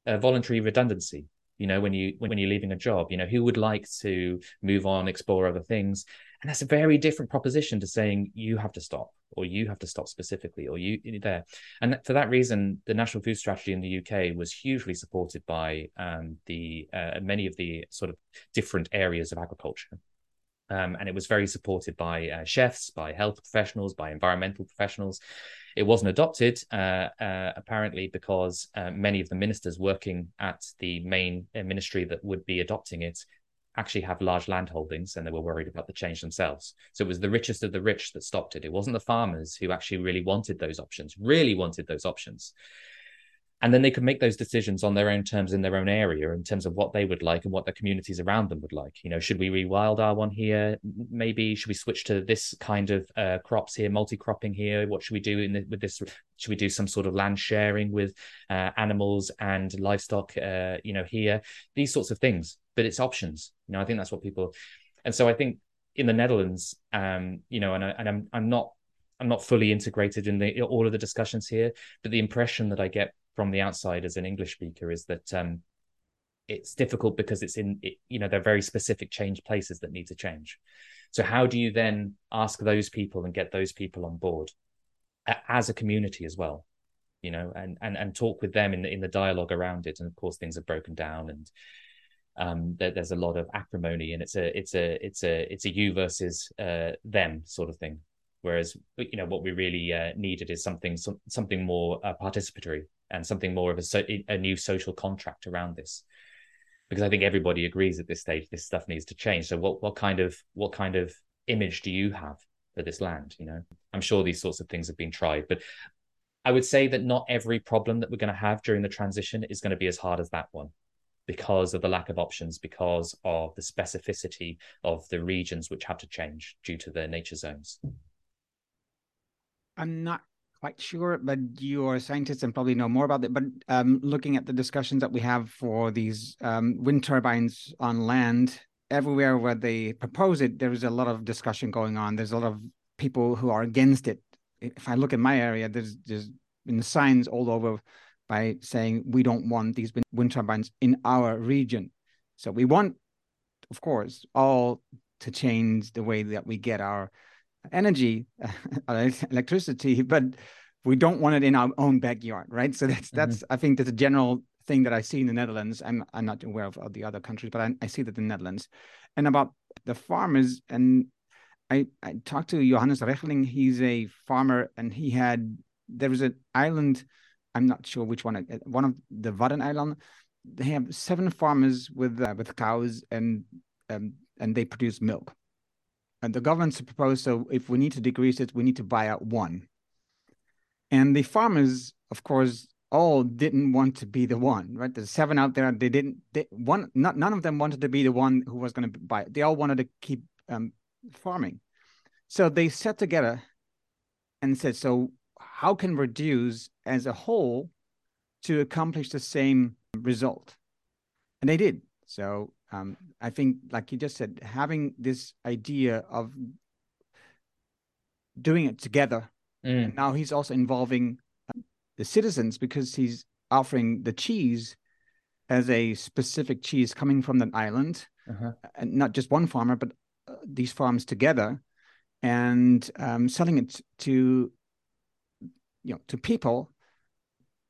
a voluntary redundancy you know when you when you're leaving a job you know who would like to move on explore other things? And that's a very different proposition to saying you have to stop or you have to stop specifically or you there. And for that reason the national food strategy in the uk was hugely supported by um, the uh, many of the sort of different areas of agriculture. Um, and it was very supported by uh, chefs by health professionals by environmental professionals it wasn't adopted, uh, uh, apparently, because uh, many of the ministers working at the main uh, ministry that would be adopting it actually have large land holdings and they were worried about the change themselves. So it was the richest of the rich that stopped it. It wasn't the farmers who actually really wanted those options, really wanted those options and then they could make those decisions on their own terms in their own area in terms of what they would like and what the communities around them would like. You know should we rewild our one here? Maybe should we switch to this kind of uh, crops here multi-cropping here? What should we do in the, with this? Should we do some sort of land sharing with uh, animals and livestock uh, you know here? These sorts of things but it's options. You know i think that's what people and so i think in the netherlands um you know and, I, and i'm i'm not I'm not fully integrated in the all of the discussions here, but the impression that I get from the outside as an English speaker is that um, it's difficult because it's in it, you know they're very specific change places that need to change. So how do you then ask those people and get those people on board as a community as well? You know, and and and talk with them in the in the dialogue around it. And of course, things are broken down and um, there, there's a lot of acrimony and it's a it's a it's a it's a you versus uh, them sort of thing whereas you know what we really uh, needed is something some, something more uh, participatory and something more of a, a new social contract around this. Because i think everybody agrees at this stage this stuff needs to change. So what what kind of what kind of image do you have for this land you know? I'm sure these sorts of things have been tried but i would say that not every problem that we're going to have during the transition is going to be as hard as that one because of the lack of options, because of the specificity of the regions which have to change due to their nature zones. I'm not quite sure, but you are a scientist and probably know more about it. But um, looking at the discussions that we have for these um, wind turbines on land, everywhere where they propose it, there is a lot of discussion going on. There's a lot of people who are against it. If I look at my area, there's there's been signs all over by saying we don't want these wind turbines in our region. So we want, of course, all to change the way that we get our energy, electricity, but we don't want it in our own backyard, right? So that's that's mm-hmm. I think that's a general thing that I see in the Netherlands. I'm I'm not aware of, of the other countries, but I, I see that in the Netherlands. And about the farmers, and I I talked to Johannes Regeling. He's a farmer, and he had there was an island. I'm not sure which one. Uh, one of the Wadden Island. They have seven farmers with uh, with cows, and um, and they produce milk. And the government's proposed so if we need to decrease it, we need to buy out one. And the farmers, of course, all didn't want to be the one, right? There's seven out there. They didn't. They, one, not none of them wanted to be the one who was going to buy. It. They all wanted to keep um, farming. So they sat together and said, "So how can we reduce as a whole to accomplish the same result?" And they did. So um, I think, like you just said, having this idea of doing it together. Mm. now he's also involving uh, the citizens because he's offering the cheese as a specific cheese coming from that island, uh-huh. and not just one farmer, but uh, these farms together, and um, selling it to you know to people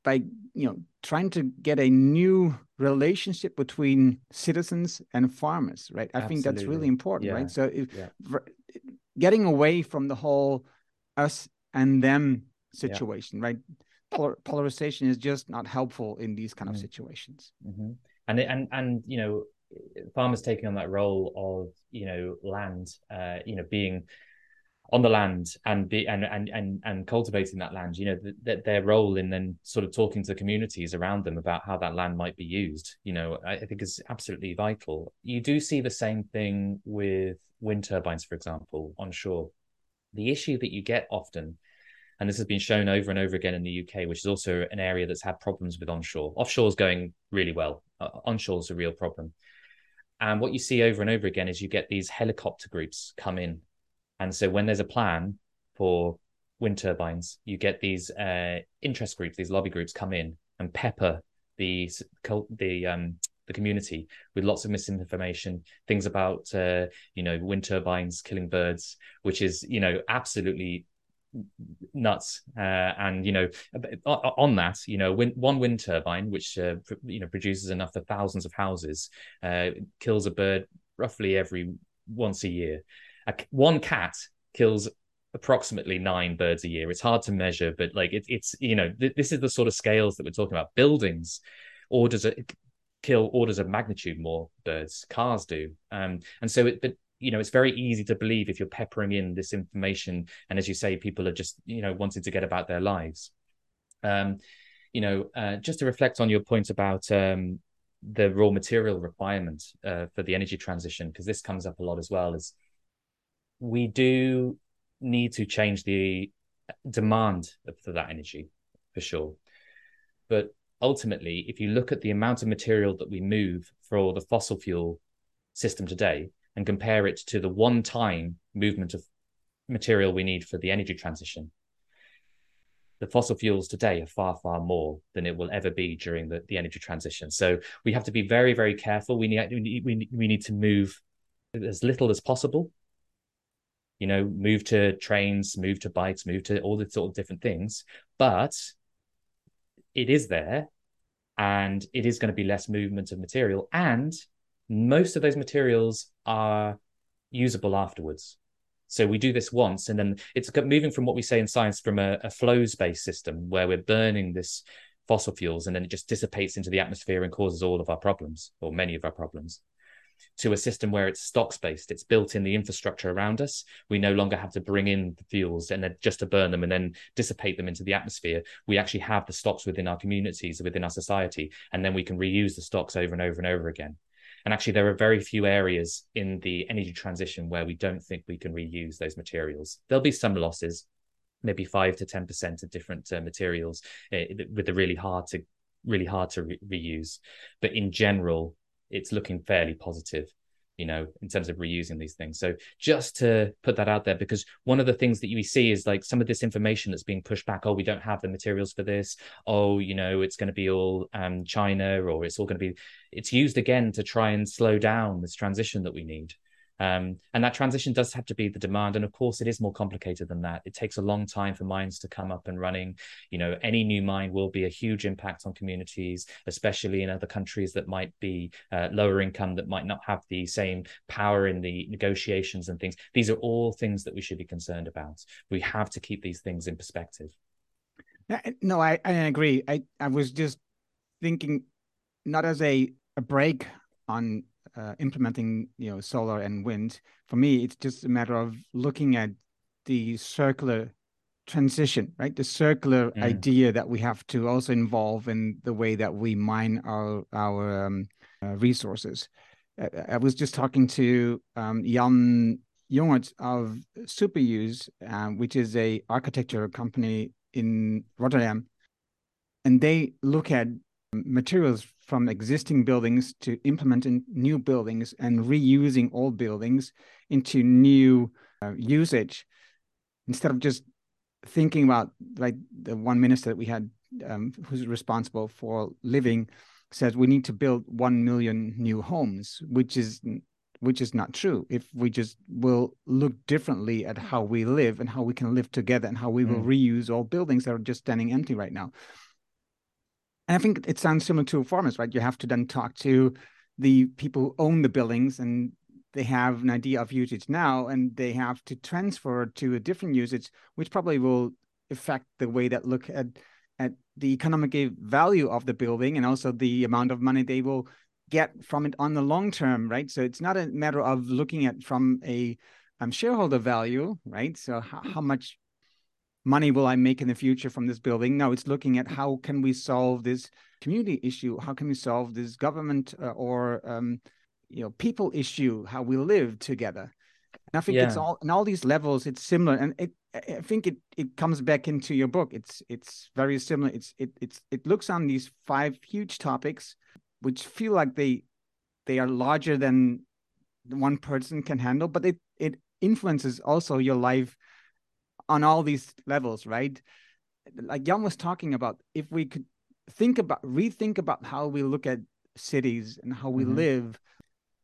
by you know trying to get a new relationship between citizens and farmers right i Absolutely. think that's really important yeah. right so if, yeah. getting away from the whole us and them situation yeah. right Polar, polarization is just not helpful in these kind mm-hmm. of situations mm-hmm. and and and you know farmers taking on that role of you know land uh you know being on the land and be and and and, and cultivating that land you know th- their role in then sort of talking to communities around them about how that land might be used you know I, I think is absolutely vital you do see the same thing with wind turbines for example onshore the issue that you get often and this has been shown over and over again in the UK, which is also an area that's had problems with onshore. Offshore is going really well. Uh, onshore is a real problem. And what you see over and over again is you get these helicopter groups come in and so when there's a plan for wind turbines, you get these uh, interest groups, these lobby groups come in and pepper the the um, the community with lots of misinformation, things about uh, you know wind turbines killing birds, which is you know absolutely nuts. Uh, and you know on that, you know one wind turbine, which uh, you know produces enough for thousands of houses, uh, kills a bird roughly every once a year a, one cat kills approximately nine birds a year. It's hard to measure, but like it, it's you know th- this is the sort of scales that we're talking about. Buildings orders a, kill orders of magnitude more birds. Cars do, um, and so it, but you know it's very easy to believe if you're peppering in this information, and as you say, people are just you know wanting to get about their lives. Um, you know, uh, just to reflect on your point about um, the raw material requirement uh, for the energy transition, because this comes up a lot as well. Is we do need to change the demand for that energy for sure. But ultimately, if you look at the amount of material that we move for the fossil fuel system today and compare it to the one time movement of material we need for the energy transition, the fossil fuels today are far, far more than it will ever be during the, the energy transition. So we have to be very, very careful. We need, we need, we need to move as little as possible you know, move to trains, move to bikes, move to all the sort of different things. But it is there and it is going to be less movement of material. And most of those materials are usable afterwards. So we do this once, and then it's moving from what we say in science from a, a flows based system where we're burning this fossil fuels and then it just dissipates into the atmosphere and causes all of our problems or many of our problems to a system where it's stocks based. It's built in the infrastructure around us. We no longer have to bring in the fuels and then just to burn them and then dissipate them into the atmosphere. We actually have the stocks within our communities, within our society, and then we can reuse the stocks over and over and over again. And actually, there are very few areas in the energy transition where we don't think we can reuse those materials. There'll be some losses, maybe five to ten percent of different uh, materials uh, with the really hard to really hard to re- reuse. But in general, it's looking fairly positive you know, in terms of reusing these things. So just to put that out there, because one of the things that you see is like some of this information that's being pushed back. Oh, we don't have the materials for this. Oh, you know, it's going to be all um, China, or it's all going to be. It's used again to try and slow down this transition that we need. Um, and that transition does have to be the demand. And of course, it is more complicated than that. It takes a long time for mines to come up and running. You know, any new mine will be a huge impact on communities, especially in other countries that might be uh, lower income, that might not have the same power in the negotiations and things. These are all things that we should be concerned about. We have to keep these things in perspective. No, I, I agree. I, I was just thinking not as a, a break on uh, implementing you know solar and wind. For me it's just a matter of looking at the circular transition right? The circular mm. idea that we have to also involve in the way that we mine our our um, uh, resources. I, I, was just talking to um, jan jongert of superuse uh, which is a architecture company in rotterdam and they look at materials from existing buildings to implementing new buildings and reusing old buildings into new uh, usage. Instead of just thinking about like the one minister that we had um, who's responsible for living says we need to build 1 million new homes which is which is not true. If we just will look differently at how we live and how we can live together and how we mm. will reuse all buildings that are just standing empty right now and I think it sounds similar to farmers, right? You have to then talk to the people who own the buildings and they have an idea of usage now and they have to transfer to a different usage, which probably will affect the way that look at at the economic value of the building and also the amount of money they will get from it on the long term, right? So it's not a matter of looking at from a um, shareholder value, right? So how, how much money will I make in the future from this building? No, it's looking at how can we solve this community issue? How can we solve this government uh, or um, you know people issue? How we live together? And I think yeah. it's all in all these levels. It's similar, and it I think it it comes back into your book. It's it's very similar. It's it it's it looks on these five huge topics, which feel like they they are larger than one person can handle, but it it influences also your life on all these levels, right? Like Jan was talking about, if we could think about, rethink about how we look at cities and how we mm-hmm. live,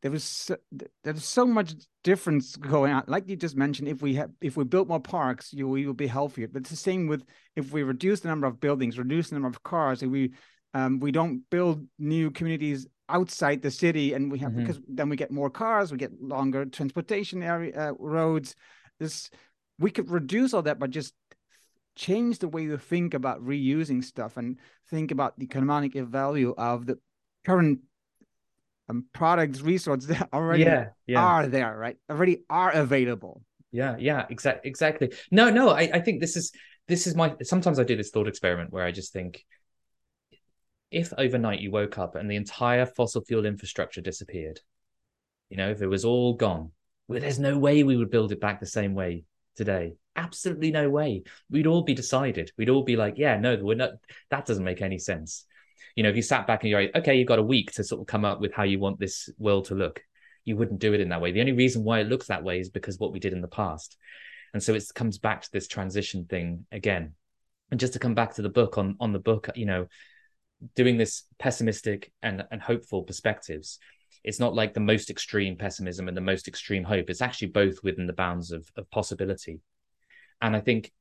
there was so, there's so much difference going on. Like you just mentioned, if we have if we built more parks, you we will be healthier. But it's the same with if we reduce the number of buildings, reduce the number of cars, if we um, we don't build new communities outside the city, and we have mm-hmm. because then we get more cars, we get longer transportation area uh, roads. This we could reduce all that by just change the way you think about reusing stuff and think about the economic value of the current um, products resources that already yeah, yeah. are there right? Already are available. Yeah yeah exactly exactly. No no I, I think this is this is my sometimes i do this thought experiment where i just think if overnight you woke up and the entire fossil fuel infrastructure disappeared you know if it was all gone well there's no way we would build it back the same way today? Absolutely no way. We'd all be decided. We'd all be like, yeah, no, we're not. That doesn't make any sense. You know, if you sat back and you're like, okay, you've got a week to sort of come up with how you want this world to look, you wouldn't do it in that way. The only reason why it looks that way is because what we did in the past. And so it comes back to this transition thing again. And just to come back to the book on on the book, you know, doing this pessimistic and and hopeful perspectives it's not like the most extreme pessimism and the most extreme hope. It's actually both within the bounds of, of possibility. And I think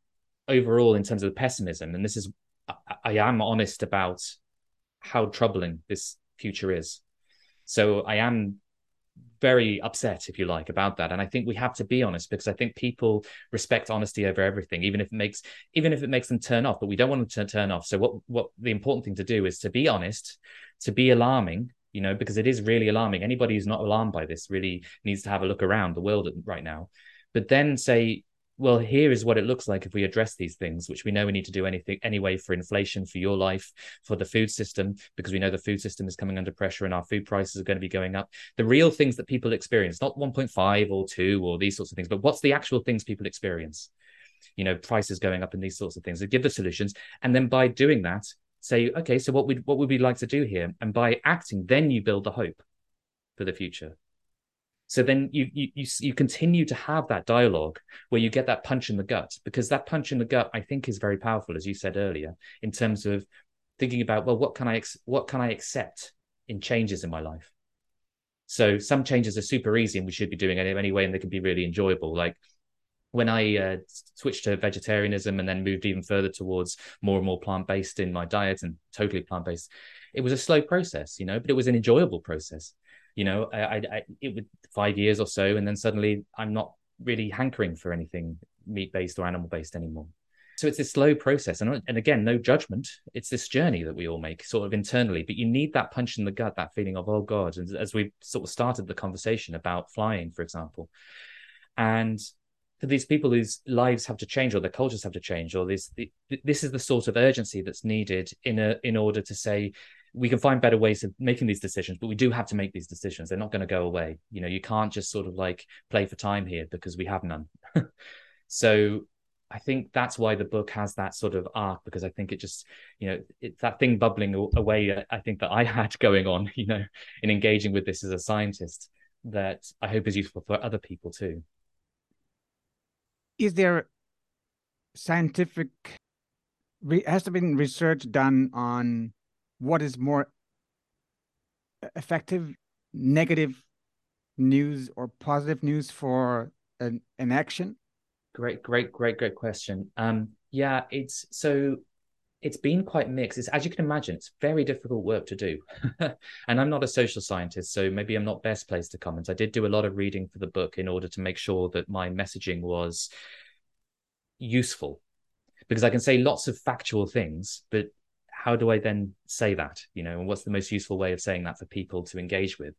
overall, in terms of the pessimism, and this is, I, I am honest about how troubling this future is. So I am very upset, if you like, about that. And I think we have to be honest because I think people respect honesty over everything, even if it makes even if it makes them turn off. But we don't want them to turn off. So what what the important thing to do is to be honest, to be alarming, you know, because it is really alarming. Anybody who's not alarmed by this really needs to have a look around the world right now. But then say, well, here is what it looks like if we address these things, which we know we need to do anything anyway for inflation, for your life, for the food system, because we know the food system is coming under pressure and our food prices are going to be going up. The real things that people experience, not 1.5 or 2 or these sorts of things, but what's the actual things people experience? You know, prices going up and these sorts of things. They give the solutions. And then by doing that, say, okay, so what would what would we like to do here? And by acting, then you build the hope for the future. So then you, you you you continue to have that dialogue where you get that punch in the gut because that punch in the gut I think is very powerful as you said earlier in terms of thinking about well what can I ex- what can I accept in changes in my life. So some changes are super easy and we should be doing it anyway and they can be really enjoyable like when I uh, switched to vegetarianism and then moved even further towards more and more plant based in my diet and totally plant based, it was a slow process, you know, but it was an enjoyable process you know, I, I, I it would five years or so, and then suddenly I'm not really hankering for anything meat based or animal based anymore. So it's this slow process, and and again, no judgment. It's this journey that we all make, sort of internally. But you need that punch in the gut, that feeling of oh god. And as we sort of started the conversation about flying, for example, and for these people whose lives have to change or their cultures have to change, or this this is the sort of urgency that's needed in a in order to say we can find better ways of making these decisions, but we do have to make these decisions. They're not going to go away. You know, you can't just sort of like play for time here because we have none. so I think that's why the book has that sort of arc because I think it just, you know, it's that thing bubbling away. Uh, I think that I had going on, you know, in engaging with this as a scientist that I hope is useful for other people too. Is there scientific, has there been research done on what is more effective negative news or positive news for an, an action? Great great great great question. Um yeah it's so it's been quite mixed it's as you can imagine it's very difficult work to do and i'm not a social scientist so maybe i'm not best placed to comment i did do a lot of reading for the book in order to make sure that my messaging was useful because i can say lots of factual things but how do I then say that? You know, and what's the most useful way of saying that for people to engage with?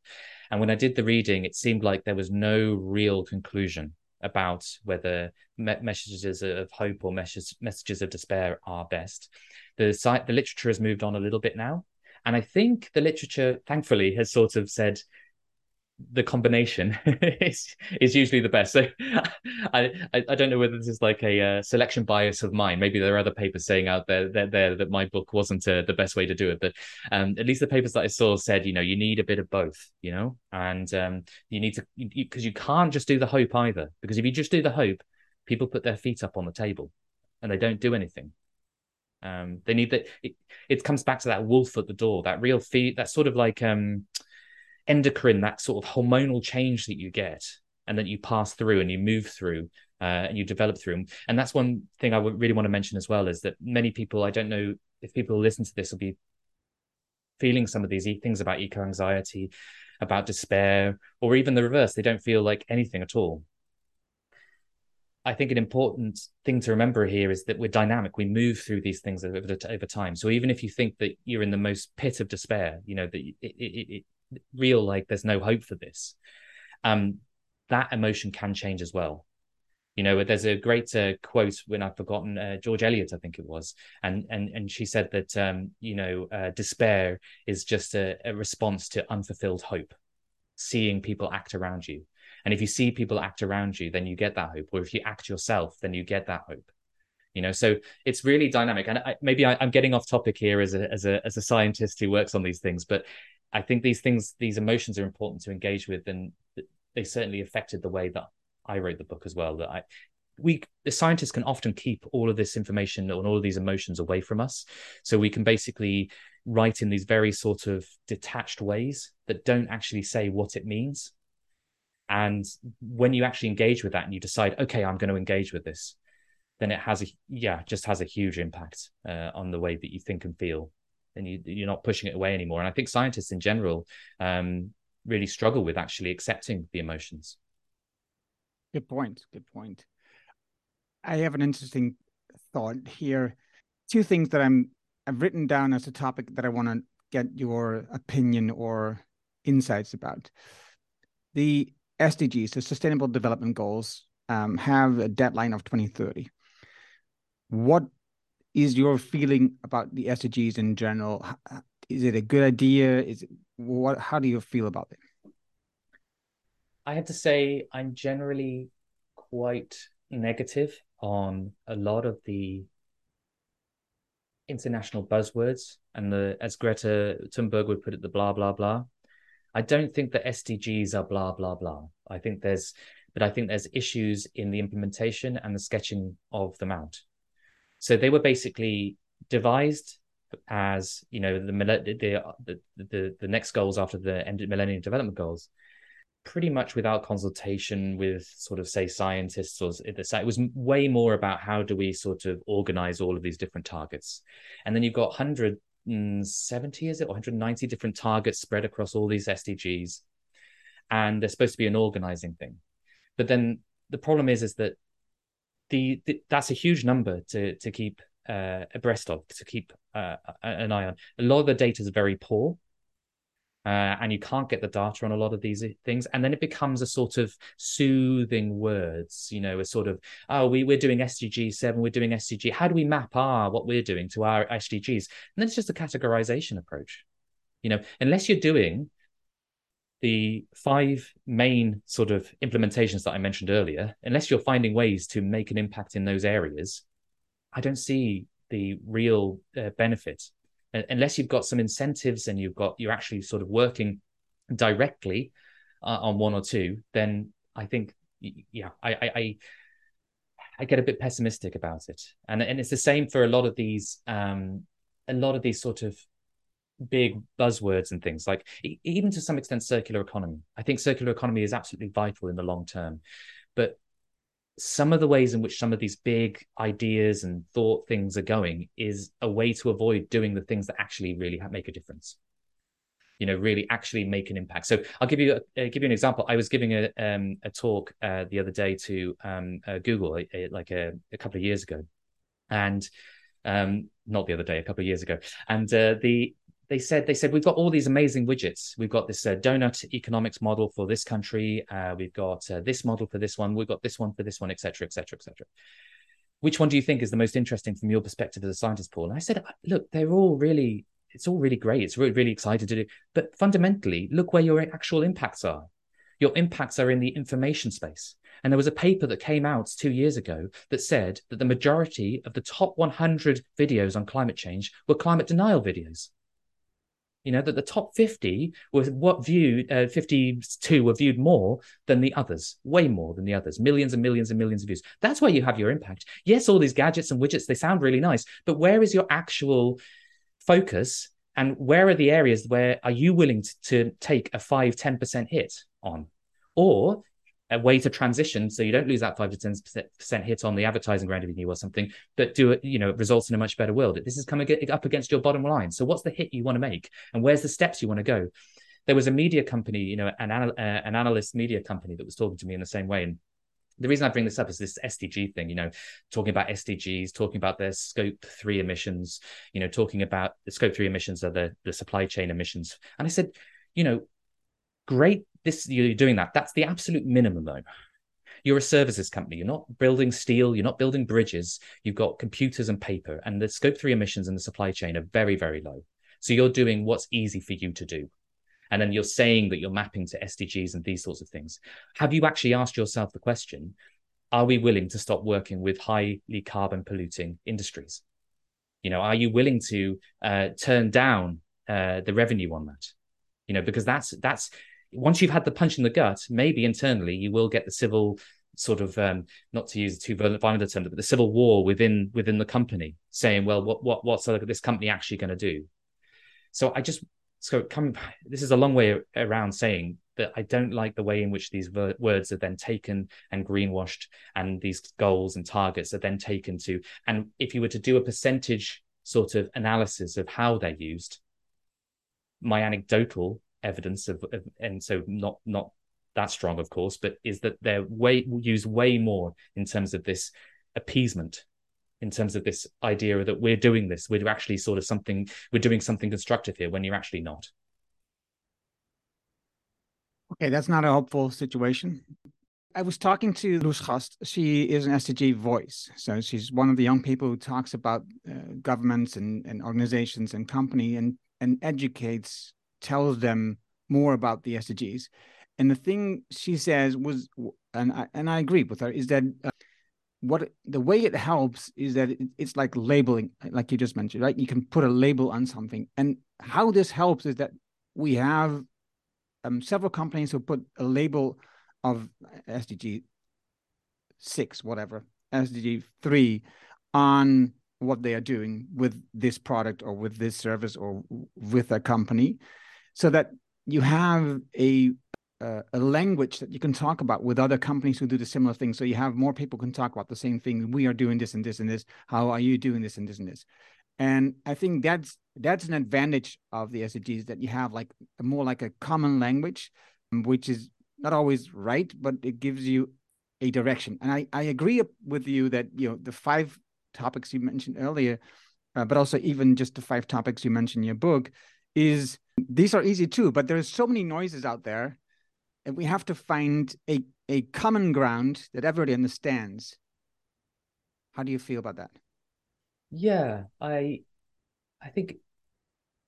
And when I did the reading, it seemed like there was no real conclusion about whether me- messages of hope or messages messages of despair are best. The site, the literature has moved on a little bit now, and I think the literature, thankfully, has sort of said the combination is is usually the best. So I, I don't know whether this is like a uh, selection bias of mine. Maybe there are other papers saying out there that there that my book wasn't uh, the best way to do it, but um, at least the papers that I saw said you know you need a bit of both, you know, and um, you need to because you, you can't just do the hope either. Because if you just do the hope, people put their feet up on the table and they don't do anything. Um, they need that. It, it comes back to that wolf at the door, that real feet, that sort of like um endocrine, that sort of hormonal change that you get and that you pass through and you move through uh, and you develop through. And that's one thing I would really want to mention as well is that many people, I don't know if people listen to this will be feeling some of these things about eco anxiety, about despair, or even the reverse. They don't feel like anything at all. I think an important thing to remember here is that we're dynamic. We move through these things over, over time. So even if you think that you're in the most pit of despair, you know that it, it, it, real like there's no hope for this. Um that emotion can change as well. You know there's a great uh, quote when i've forgotten uh, george eliot i think it was. And and and she said that um you know uh, despair is just a, a response to unfulfilled hope seeing people act around you. And if you see people act around you then you get that hope. Or if you act yourself then you get that hope. You know so it's really dynamic. And I, maybe I, am getting off topic here as a as a as a scientist who works on these things but I think these things, these emotions are important to engage with, and they certainly affected the way that I wrote the book as well. That I, we, the scientists, can often keep all of this information and all of these emotions away from us, so we can basically write in these very sort of detached ways that don't actually say what it means. And when you actually engage with that and you decide, okay, I'm going to engage with this, then it has a yeah, just has a huge impact uh, on the way that you think and feel then you, you're not pushing it away anymore. And I think scientists in general um, really struggle with actually accepting the emotions. Good point. Good point. I have an interesting thought here. Two things that I'm I've written down as a topic that I want to get your opinion or insights about. The SDGs, the Sustainable Development Goals, um, have a deadline of 2030. What is your feeling about the SDGs in general? Is it a good idea? Is it what? How do you feel about it? I have to say, I'm generally quite negative on a lot of the international buzzwords and the, as Greta Thunberg would put it, the blah blah blah. I don't think the SDGs are blah blah blah. I think there's, but I think there's issues in the implementation and the sketching of them out. So they were basically devised as you know the the the, the next goals after the Millennium Development Goals. Pretty much without consultation with sort of say scientists or it was way more about how do we sort of organize all of these different targets. And then you've got 170 is it? Or 190 different targets spread across all these sdgs and they're supposed to be an organizing thing. But then the problem is is that the, the that's a huge number to to keep uh, abreast of to keep uh, an eye on. A lot of the data is very poor uh, and you can't get the data on a lot of these things. And then it becomes a sort of soothing words you know a sort of oh we, we're doing sdg 7 we're doing sdg how do we map our what we're doing to our sdgs and then it's just a categorization approach you know. Unless you're doing the five main sort of implementations that i mentioned earlier unless you're finding ways to make an impact in those areas i don't see the real uh, benefit. Unless you've got some incentives and you've got you're actually sort of working directly uh, on one or two, then I think yeah, I, I, I I get a bit pessimistic about it, and and it's the same for a lot of these um a lot of these sort of big buzzwords and things like even to some extent circular economy. I think circular economy is absolutely vital in the long term, but some of the ways in which some of these big ideas and thought things are going is a way to avoid doing the things that actually really make a difference. You know really actually make an impact. So i'll give you a, uh, give you an example. I was giving a um, a talk uh, the other day to um, uh, google like a, a, couple of years ago. And um, not the other day a couple of years ago. And uh, the they said they said we've got all these amazing widgets. We've got this uh, donut economics model for this country. Uh, we've got uh, this model for this one. We've got this one for this one, etc., etc., etc. Which one do you think is the most interesting from your perspective as a scientist, Paul? And I said, look, they're all really, it's all really great. It's really, really exciting to do. But fundamentally, look where your actual impacts are. Your impacts are in the information space. And there was a paper that came out two years ago that said that the majority of the top 100 videos on climate change were climate denial videos you know that the top 50 was what viewed uh, 52 were viewed more than the others way more than the others millions and millions and millions of views. That's where you have your impact. Yes all these gadgets and widgets they sound really nice but where is your actual focus and where are the areas where are you willing to, to take a 5 10% hit on? Or a way to transition. So you don't lose that 5 to 10 percent hit on the advertising revenue or something but do it you know results in a much better world. This is coming up against your bottom line. So what's the hit you want to make? And where's the steps you want to go? There was a media company you know an, uh, an analyst media company that was talking to me in the same way. And the reason I bring this up is this SDG thing, you know, talking about SDGs, talking about their scope three emissions, you know, talking about the scope three emissions are the, the supply chain emissions. And I said, you know, great this you're doing that. That's the absolute minimum, though. You're a services company. You're not building steel. You're not building bridges. You've got computers and paper, and the scope three emissions in the supply chain are very, very low. So you're doing what's easy for you to do. And then you're saying that you're mapping to SDGs and these sorts of things. Have you actually asked yourself the question are we willing to stop working with highly carbon polluting industries? You know, are you willing to uh, turn down uh, the revenue on that? You know, because that's that's once you've had the punch in the gut, maybe internally you will get the civil sort of um, not to use too violent term, but the civil war within within the company, saying, well, what what what's this company actually going to do? So I just so come. This is a long way around saying that I don't like the way in which these ver- words are then taken and greenwashed, and these goals and targets are then taken to. And if you were to do a percentage sort of analysis of how they're used, my anecdotal evidence of, of, and so not not that strong, of course, but is that they're way used way more in terms of this appeasement, in terms of this idea that we're doing this, we're actually sort of something, we're doing something constructive here when you're actually not. Okay, that's not a hopeful situation. I was talking to Gast. She is an SDG voice. So she's one of the young people who talks about uh, governments and, and organizations and company and, and educates, tells them more about the SDGs. And the thing she says was, and I, and I agree with her, is that uh, what the way it helps is that it, it's like labeling, like you just mentioned, right? You can put a label on something. And how this helps is that we have um, several companies who put a label of SDG six, whatever, SDG three on what they are doing with this product or with this service or with a company, so that you have a uh, a language that you can talk about with other companies who do the similar thing. So you have more people can talk about the same thing. We are doing this and this and this. How are you doing this and this and this? And I think that's that's an advantage of the SDGs that you have like more like a common language, which is not always right, but it gives you a direction. And I, I agree with you that you know the five topics you mentioned earlier, uh, but also even just the five topics you mentioned in your book, is these are easy too. But there's so many noises out there, and we have to find a a common ground that everybody understands. How do you feel about that? Yeah, I I think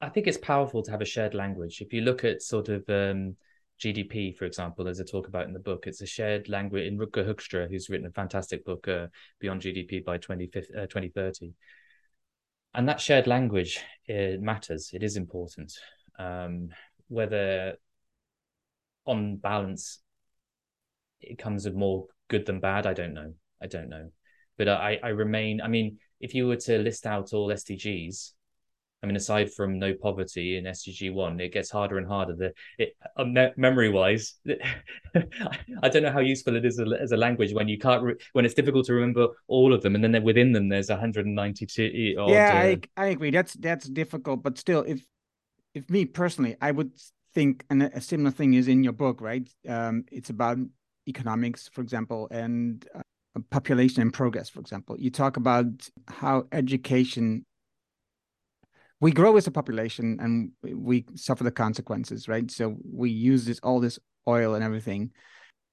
I think it's powerful to have a shared language. If you look at sort of um, GDP, for example, as I talk about in the book, it's a shared language in Rutger Hoekstra, who's written a fantastic book, uh, Beyond GDP by 20, uh, 2030. And that shared language it matters. It is important. Um, whether on balance it comes with more good than bad, I don't know. I don't know. But I, I remain, I mean, if you were to list out all SDGs, I mean, aside from no poverty in SDG one, it gets harder and harder. The it, uh, me- memory wise, I don't know how useful it is as a language when you can't re- when it's difficult to remember all of them, and then within them there's 192. Odd, yeah, uh... I I agree. That's that's difficult, but still, if if me personally, I would think, and a similar thing is in your book, right? Um, it's about economics, for example, and uh, population and progress, for example. You talk about how education we grow as a population and we suffer the consequences, right? So we use this all this oil and everything,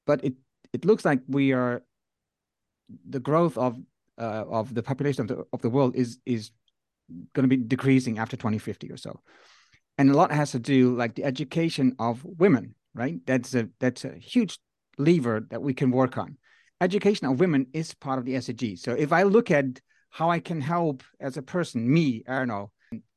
but it it looks like we are the growth of uh, of the population of the of the world is is going to be decreasing after 2050 or so, and a lot has to do like the education of women, right? That's a that's a huge lever that we can work on education of women is part of the SDG. So if I look at how I can help as a person, me, Arno,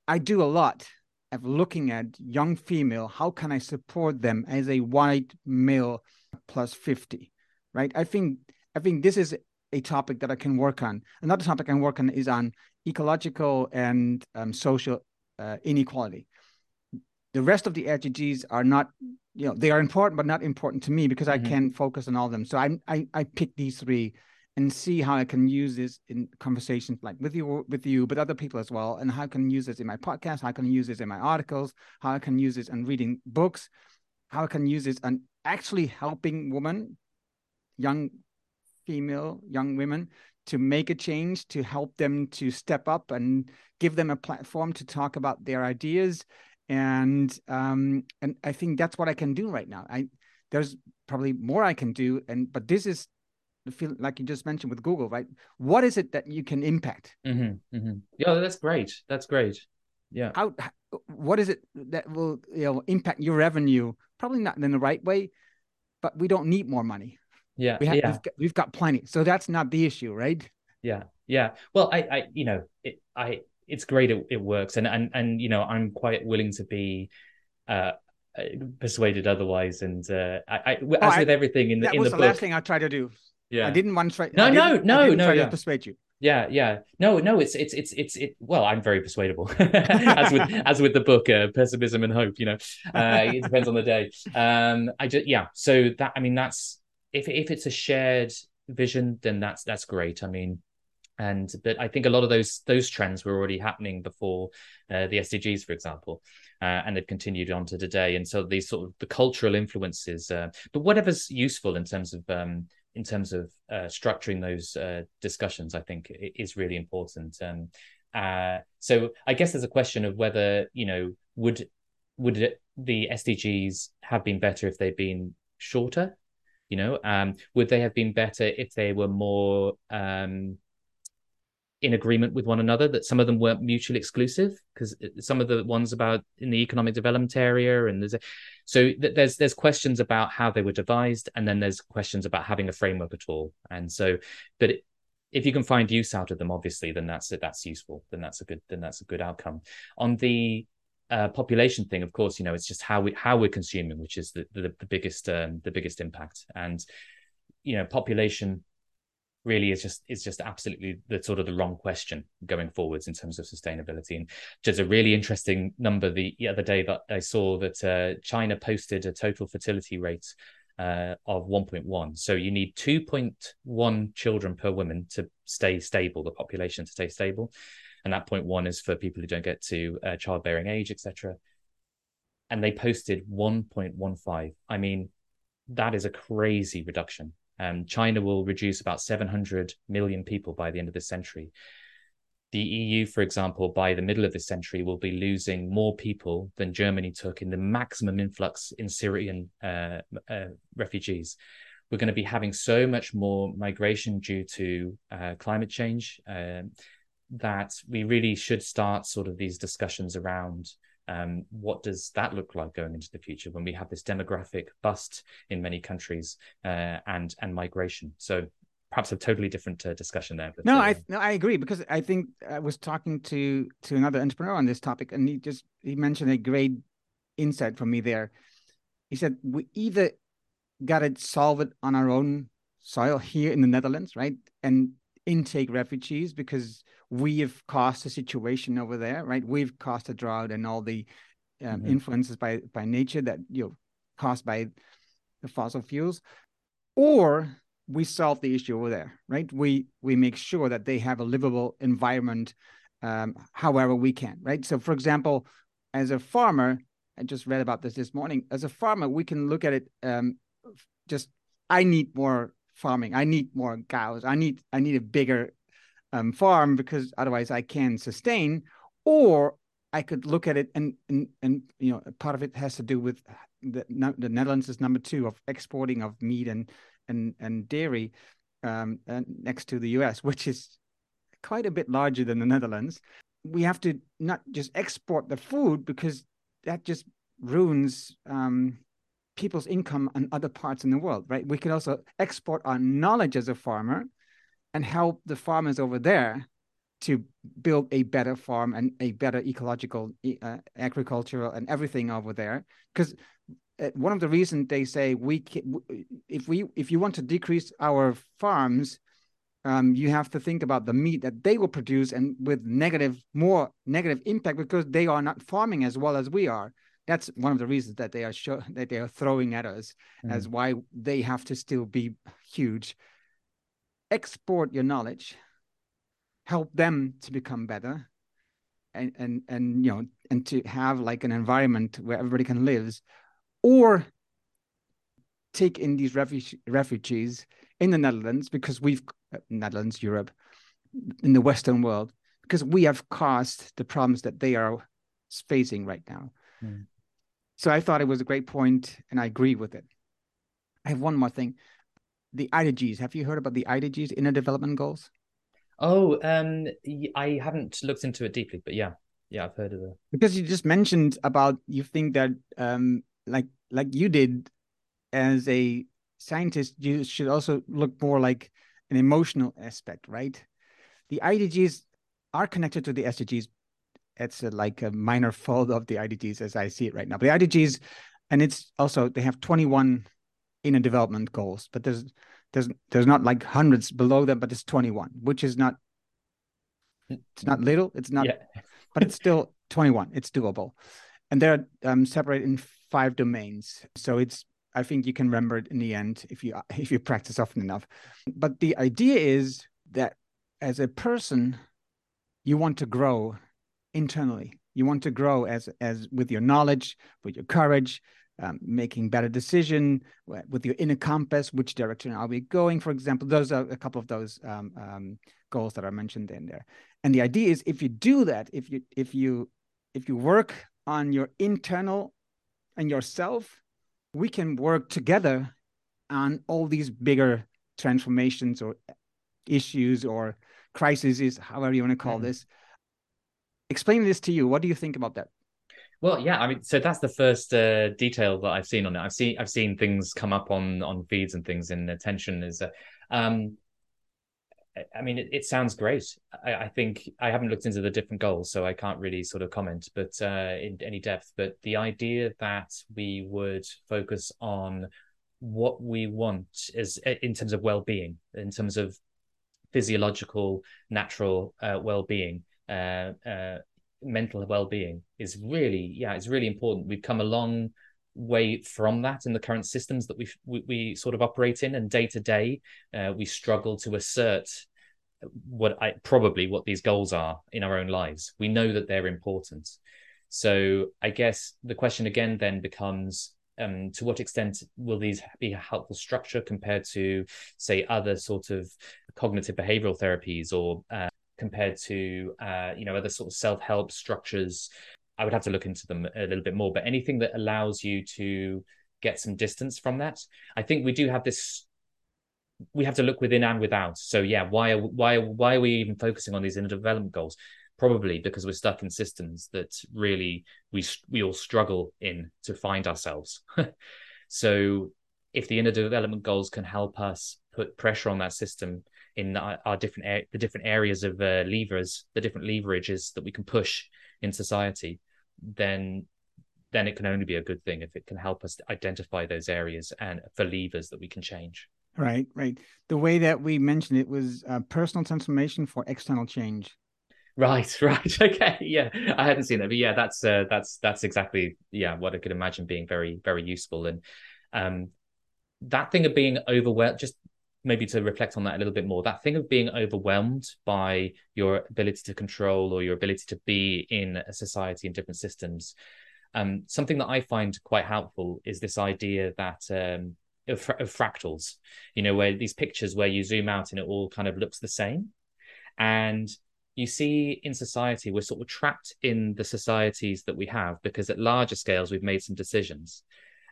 I do a lot of looking at young female. How can I support them as a white male plus 50, right? I think I think this is a topic that I can work on. Another topic I can work on is on ecological and um, social uh, inequality. The rest of the SDGs are not you know they are important but not important to me because mm-hmm. i can focus on all of them so I, I i pick these three and see how i can use this in conversations like with you with you but other people as well and how i can use this in my podcast how i can use this in my articles how i can use this in reading books how i can use this and actually helping women young female young women to make a change to help them to step up and give them a platform to talk about their ideas. And um and i think that's what i can do right now. I there's probably more i can do and but this is feel like you just mentioned with google right? What is it that you can impact? Mm-hmm, mm-hmm. yeah that's great. That's great. Yeah. How what is it that will you know impact your revenue? Probably not in the right way but we don't need more money. Yeah we have yeah. We've, got, we've got plenty. So that's not the issue right? Yeah yeah. Well i i you know it, i it's great it, it works. And and and you know i'm quite willing to be uh persuaded otherwise. And uh i, I oh, as I, with everything in the that in was the, the last thing I try to do yeah. I didn't want to try no no no no yeah. persuade you. Yeah yeah. No no it's it's it's it's it well i'm very persuadable. As with as with the book uh, pessimism and hope you know uh it depends on the day. Um i just yeah so that i mean that's if if it's a shared vision then that's that's great i mean. And but I think a lot of those those trends were already happening before uh, the SDGs, for example, uh, and they've continued on to today. And so these sort of the cultural influences, uh, but whatever's useful in terms of um, in terms of uh, structuring those uh, discussions, I think is really important. Um, uh, so I guess there's a question of whether you know would would it, the SDGs have been better if they'd been shorter? You know, um, would they have been better if they were more um, in agreement with one another? That some of them weren't mutually exclusive because some of the ones about in the economic development area and there's a, so th- there's there's questions about how they were devised and then there's questions about having a framework at all. And so, but it, if you can find use out of them, obviously, then that's that's useful. Then that's a good then that's a good outcome. On the uh, population thing, of course, you know, it's just how we how we're consuming, which is the the, the biggest um, the biggest impact. And you know, population really is just is just absolutely the sort of the wrong question going forwards in terms of sustainability. And just a really interesting number the, the other day that I saw that uh, China posted a total fertility rate uh, of 1.1. So you need 2.1 children per woman to stay stable, the population to stay stable and that point one is for people who don't get to uh, childbearing age, etc. And they posted 1.15. I mean, that is a crazy reduction. Um, China will reduce about 700 million people by the end of this century. The EU, for example, by the middle of this century, will be losing more people than Germany took in the maximum influx in Syrian uh, uh, refugees. We're going to be having so much more migration due to uh, climate change. Um, that we really should start sort of these discussions around um, what does that look like going into the future when we have this demographic bust in many countries uh, and and migration? So perhaps a totally different uh, discussion there but, no uh, i no, i agree because i think i was talking to to another entrepreneur on this topic and he just he mentioned a great insight from me there. He said we either got to solve it on our own soil here in the netherlands right? And intake refugees because we have caused a situation over there, right? We've caused a drought and all the um, mm-hmm. influences by by nature that you know caused by the fossil fuels, or we solve the issue over there, right? We we make sure that they have a livable environment, um, however we can, right? So, for example, as a farmer, I just read about this this morning. As a farmer, we can look at it. Um, just I need more farming. I need more cows. I need I need a bigger um, farm because otherwise I can sustain. Or I could look at it and and and you know part of it has to do with the the Netherlands is number two of exporting of meat and and and dairy um, next to the U.S., which is quite a bit larger than the Netherlands. We have to not just export the food because that just ruins um, people's income in other parts in the world, right? We could also export our knowledge as a farmer and help the farmers over there to build a better farm and a better ecological uh, agricultural and everything over there because uh, one of the reasons they say we if we if you want to decrease our farms um, you have to think about the meat that they will produce and with negative more negative impact because they are not farming as well as we are that's one of the reasons that they are show, that they are throwing at us mm. as why they have to still be huge export your knowledge help them to become better and and and you know and to have like an environment where everybody can live or take in these refuge, refugees in the Netherlands because we've uh, Netherlands Europe in the western world because we have caused the problems that they are facing right now mm. So i thought it was a great point and i agree with it i have one more thing the IDGs. Have you heard about the IDGs, Inner Development Goals? Oh, um, I haven't looked into it deeply, but yeah, yeah, I've heard of it. Because you just mentioned about you think that, um, like like you did, as a scientist, you should also look more like an emotional aspect, right? The IDGs are connected to the SDGs. It's a, like a minor fold of the IDGs as I see it right now. But the IDGs, and it's also they have 21 inner development goals, but there's there's there's not like hundreds below them, but it's 21, which is not it's not little, it's not, yeah. but it's still 21. It's doable, and they're um, separated in five domains. So it's I think you can remember it in the end if you if you practice often enough. But the idea is that as a person, you want to grow internally. You want to grow as as with your knowledge, with your courage, um, making better decision with your inner compass which direction are we going for example those are a couple of those um, um, goals that are mentioned in there and the idea is if you do that if you if you if you work on your internal and yourself, we can work together on all these bigger transformations or issues or crises, however you want to call mm. this. Explain this to you. What do you think about that? Well, yeah, I mean, so that's the first uh, detail that I've seen on it. I've seen I've seen things come up on on feeds and things in attention is, uh, um, I mean, it, it sounds great. I, I, think I haven't looked into the different goals, so I can't really sort of comment, but uh, in any depth. But the idea that we would focus on what we want is in terms of well-being, in terms of physiological, natural uh, well-being, uh, uh mental well-being is really yeah it's really important. We've come a long way from that in the current systems that we we, we sort of operate in and day to day uh, we struggle to assert what I probably what these goals are in our own lives. We know that they're important. So i guess the question again then becomes um, to what extent will these be a helpful structure compared to say other sort of cognitive behavioral therapies or uh, compared to uh, you know other sort of self-help structures i would have to look into them a little bit more. But anything that allows you to get some distance from that i think we do have this we have to look within and without. So yeah why are why why are we even focusing on these inner development goals? Probably because we're stuck in systems that really we we all struggle in to find ourselves. So if the inner development goals can help us put pressure on that system in our, our different the different areas of uh, levers, the different leverages that we can push in society, then then it can only be a good thing if it can help us identify those areas and for levers that we can change. Right, right. The way that we mentioned it was uh, personal transformation for external change. Right, right. Okay, yeah, I hadn't seen that, but yeah, that's uh, that's that's exactly yeah what I could imagine being very very useful and um that thing of being overwhelmed just maybe to reflect on that a little bit more that thing of being overwhelmed by your ability to control or your ability to be in a society and different systems um, something that i find quite helpful is this idea that um, of, of fractals you know where these pictures where you zoom out and it all kind of looks the same. And you see in society we're sort of trapped in the societies that we have because at larger scales we've made some decisions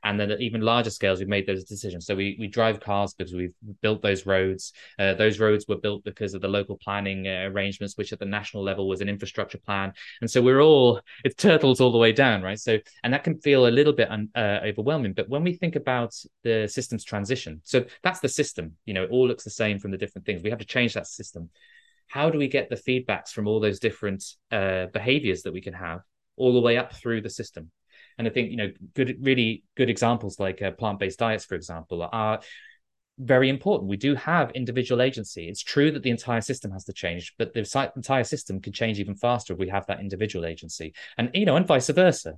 and then at even larger scales we've made those decisions. So we, we drive cars because we've built those roads. Uh, those roads were built because of the local planning uh, arrangements which at the national level was an infrastructure plan. And so we're all it's turtles all the way down right? So and that can feel a little bit un, uh, overwhelming. But when we think about the systems transition so that's the system you know it all looks the same from the different things. We have to change that system. How do we get the feedbacks from all those different uh, behaviors that we can have all the way up through the system and I think you know, good, really good examples like uh, plant-based diets, for example, are very important. We do have individual agency. It's true that the entire system has to change, but the entire system can change even faster if we have that individual agency, and you know, and vice versa.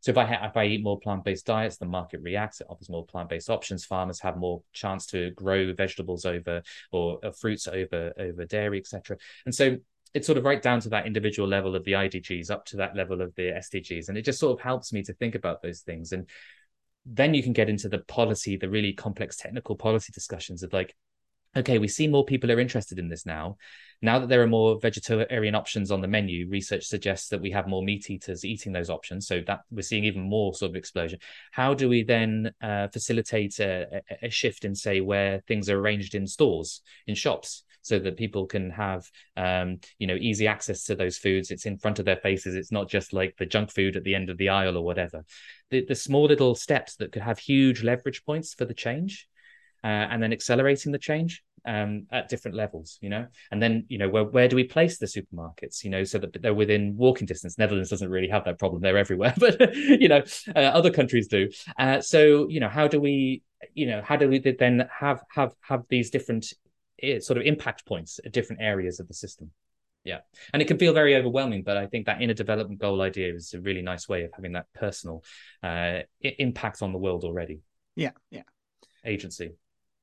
So if I ha- if I eat more plant based diets, the market reacts. It offers more plant based options. Farmers have more chance to grow vegetables over or uh, fruits over over dairy, etc. And so it's sort of right down to that individual level of the IDGs up to that level of the SDGs. And it just sort of helps me to think about those things. And then you can get into the policy, the really complex technical policy discussions of like, okay, we see more people are interested in this now. Now that there are more vegetarian options on the menu, research suggests that we have more meat eaters eating those options. So that we're seeing even more sort of explosion. How do we then uh, facilitate a, a, shift in, say, where things are arranged in stores, in shops? So that people can have um, you know easy access to those foods. It's in front of their faces. It's not just like the junk food at the end of the aisle or whatever. The, the small little steps that could have huge leverage points for the change uh, and then accelerating the change um, at different levels, you know, and then you know where where do we place the supermarkets, you know, so that they're within walking distance. Netherlands doesn't really have that problem; they're everywhere, but you know, uh, other countries do. Uh, so you know, how do we, you know, how do we then have have have these different sort of impact points at different areas of the system. Yeah. And it can feel very overwhelming, but I think that inner development goal idea is a really nice way of having that personal uh, impact on the world already. Yeah. Yeah. Agency.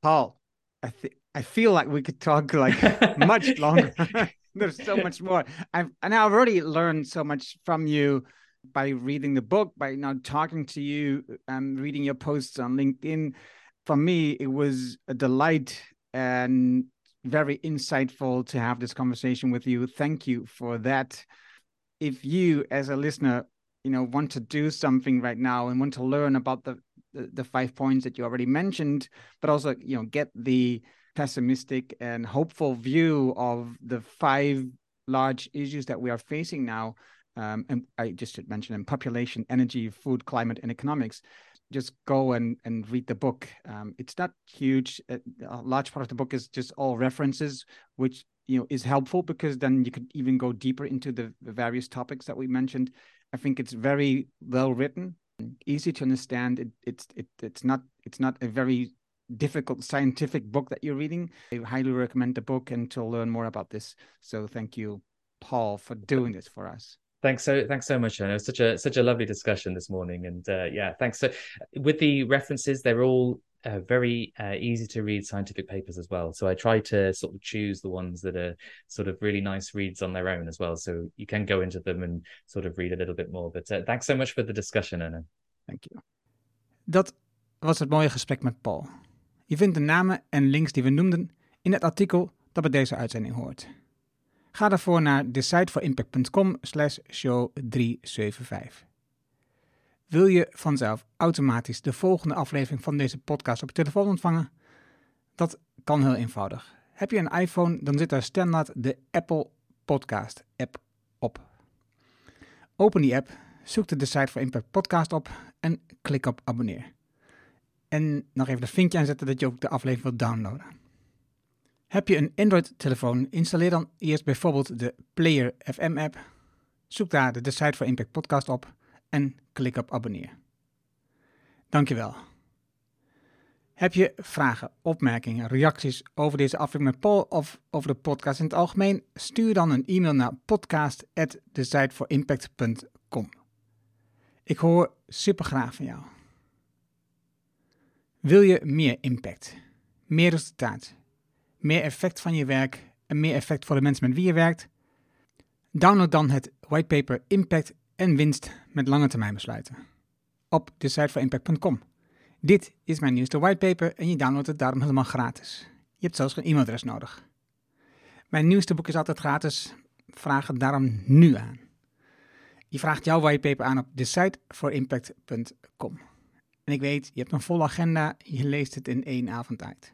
Paul, I think I feel like we could talk like much longer. There's so much more. I've and I've already learned so much from you by reading the book, by now talking to you and reading your posts on LinkedIn. For me, it was a delight and very insightful to have this conversation with you. Thank you for that. If you, as a listener, you know want to do something right now and want to learn about the, the five points that you already mentioned but also you know get the pessimistic and hopeful view of the five large issues that we are facing now um, and i just should mention them population energy food climate and economics just go and and read the book um, it's not huge a large part of the book is just all references which you know is helpful because then you could even go deeper into the, the various topics that we mentioned I think it's very well written, easy to understand. It, it's it, it's not it's not a very difficult scientific book that you're reading. I highly recommend the book and to learn more about this. So thank you, Paul, for doing this for us. Thanks so thanks so much, It was such a such a lovely discussion this morning, and uh, yeah, thanks. So with the references, they're all uh, very uh, easy to read scientific papers as well. So I try to sort of choose the ones that are sort of really nice reads on their own as well. So you can go into them and sort of read a little bit more. But uh, thanks so much for the discussion, Arno. Thank you. Dat was het mooie gesprek met Paul. Je vindt de namen en links die we noemden in het artikel dat bij deze uitzending hoort. Ga daarvoor naar decideforimpact.com slash show 375. Wil je vanzelf automatisch de volgende aflevering van deze podcast op je telefoon ontvangen? Dat kan heel eenvoudig. Heb je een iPhone, dan zit daar standaard de Apple Podcast app op. Open die app, zoek de site voor Impact Podcast op en klik op abonneer. En nog even de vinkje aanzetten dat je ook de aflevering wilt downloaden. Heb je een Android-telefoon, installeer dan eerst bijvoorbeeld de Player FM app. Zoek daar de site voor Impact Podcast op en klik op abonneer. Dankjewel. Heb je vragen, opmerkingen, reacties over deze aflevering met Paul of over de podcast in het algemeen? Stuur dan een e-mail naar podcast@decideforimpact.com. Ik hoor super graag van jou. Wil je meer impact, meer resultaat, meer effect van je werk en meer effect voor de mensen met wie je werkt? Download dan het whitepaper Impact en winst met lange termijn besluiten. Op de site van impact.com. Dit is mijn nieuwste whitepaper en je downloadt het daarom helemaal gratis. Je hebt zelfs geen e-mailadres nodig. Mijn nieuwste boek is altijd gratis. Vraag het daarom nu aan. Je vraagt jouw whitepaper aan op de site voor impact.com. En ik weet, je hebt een volle agenda, je leest het in één avond tijd.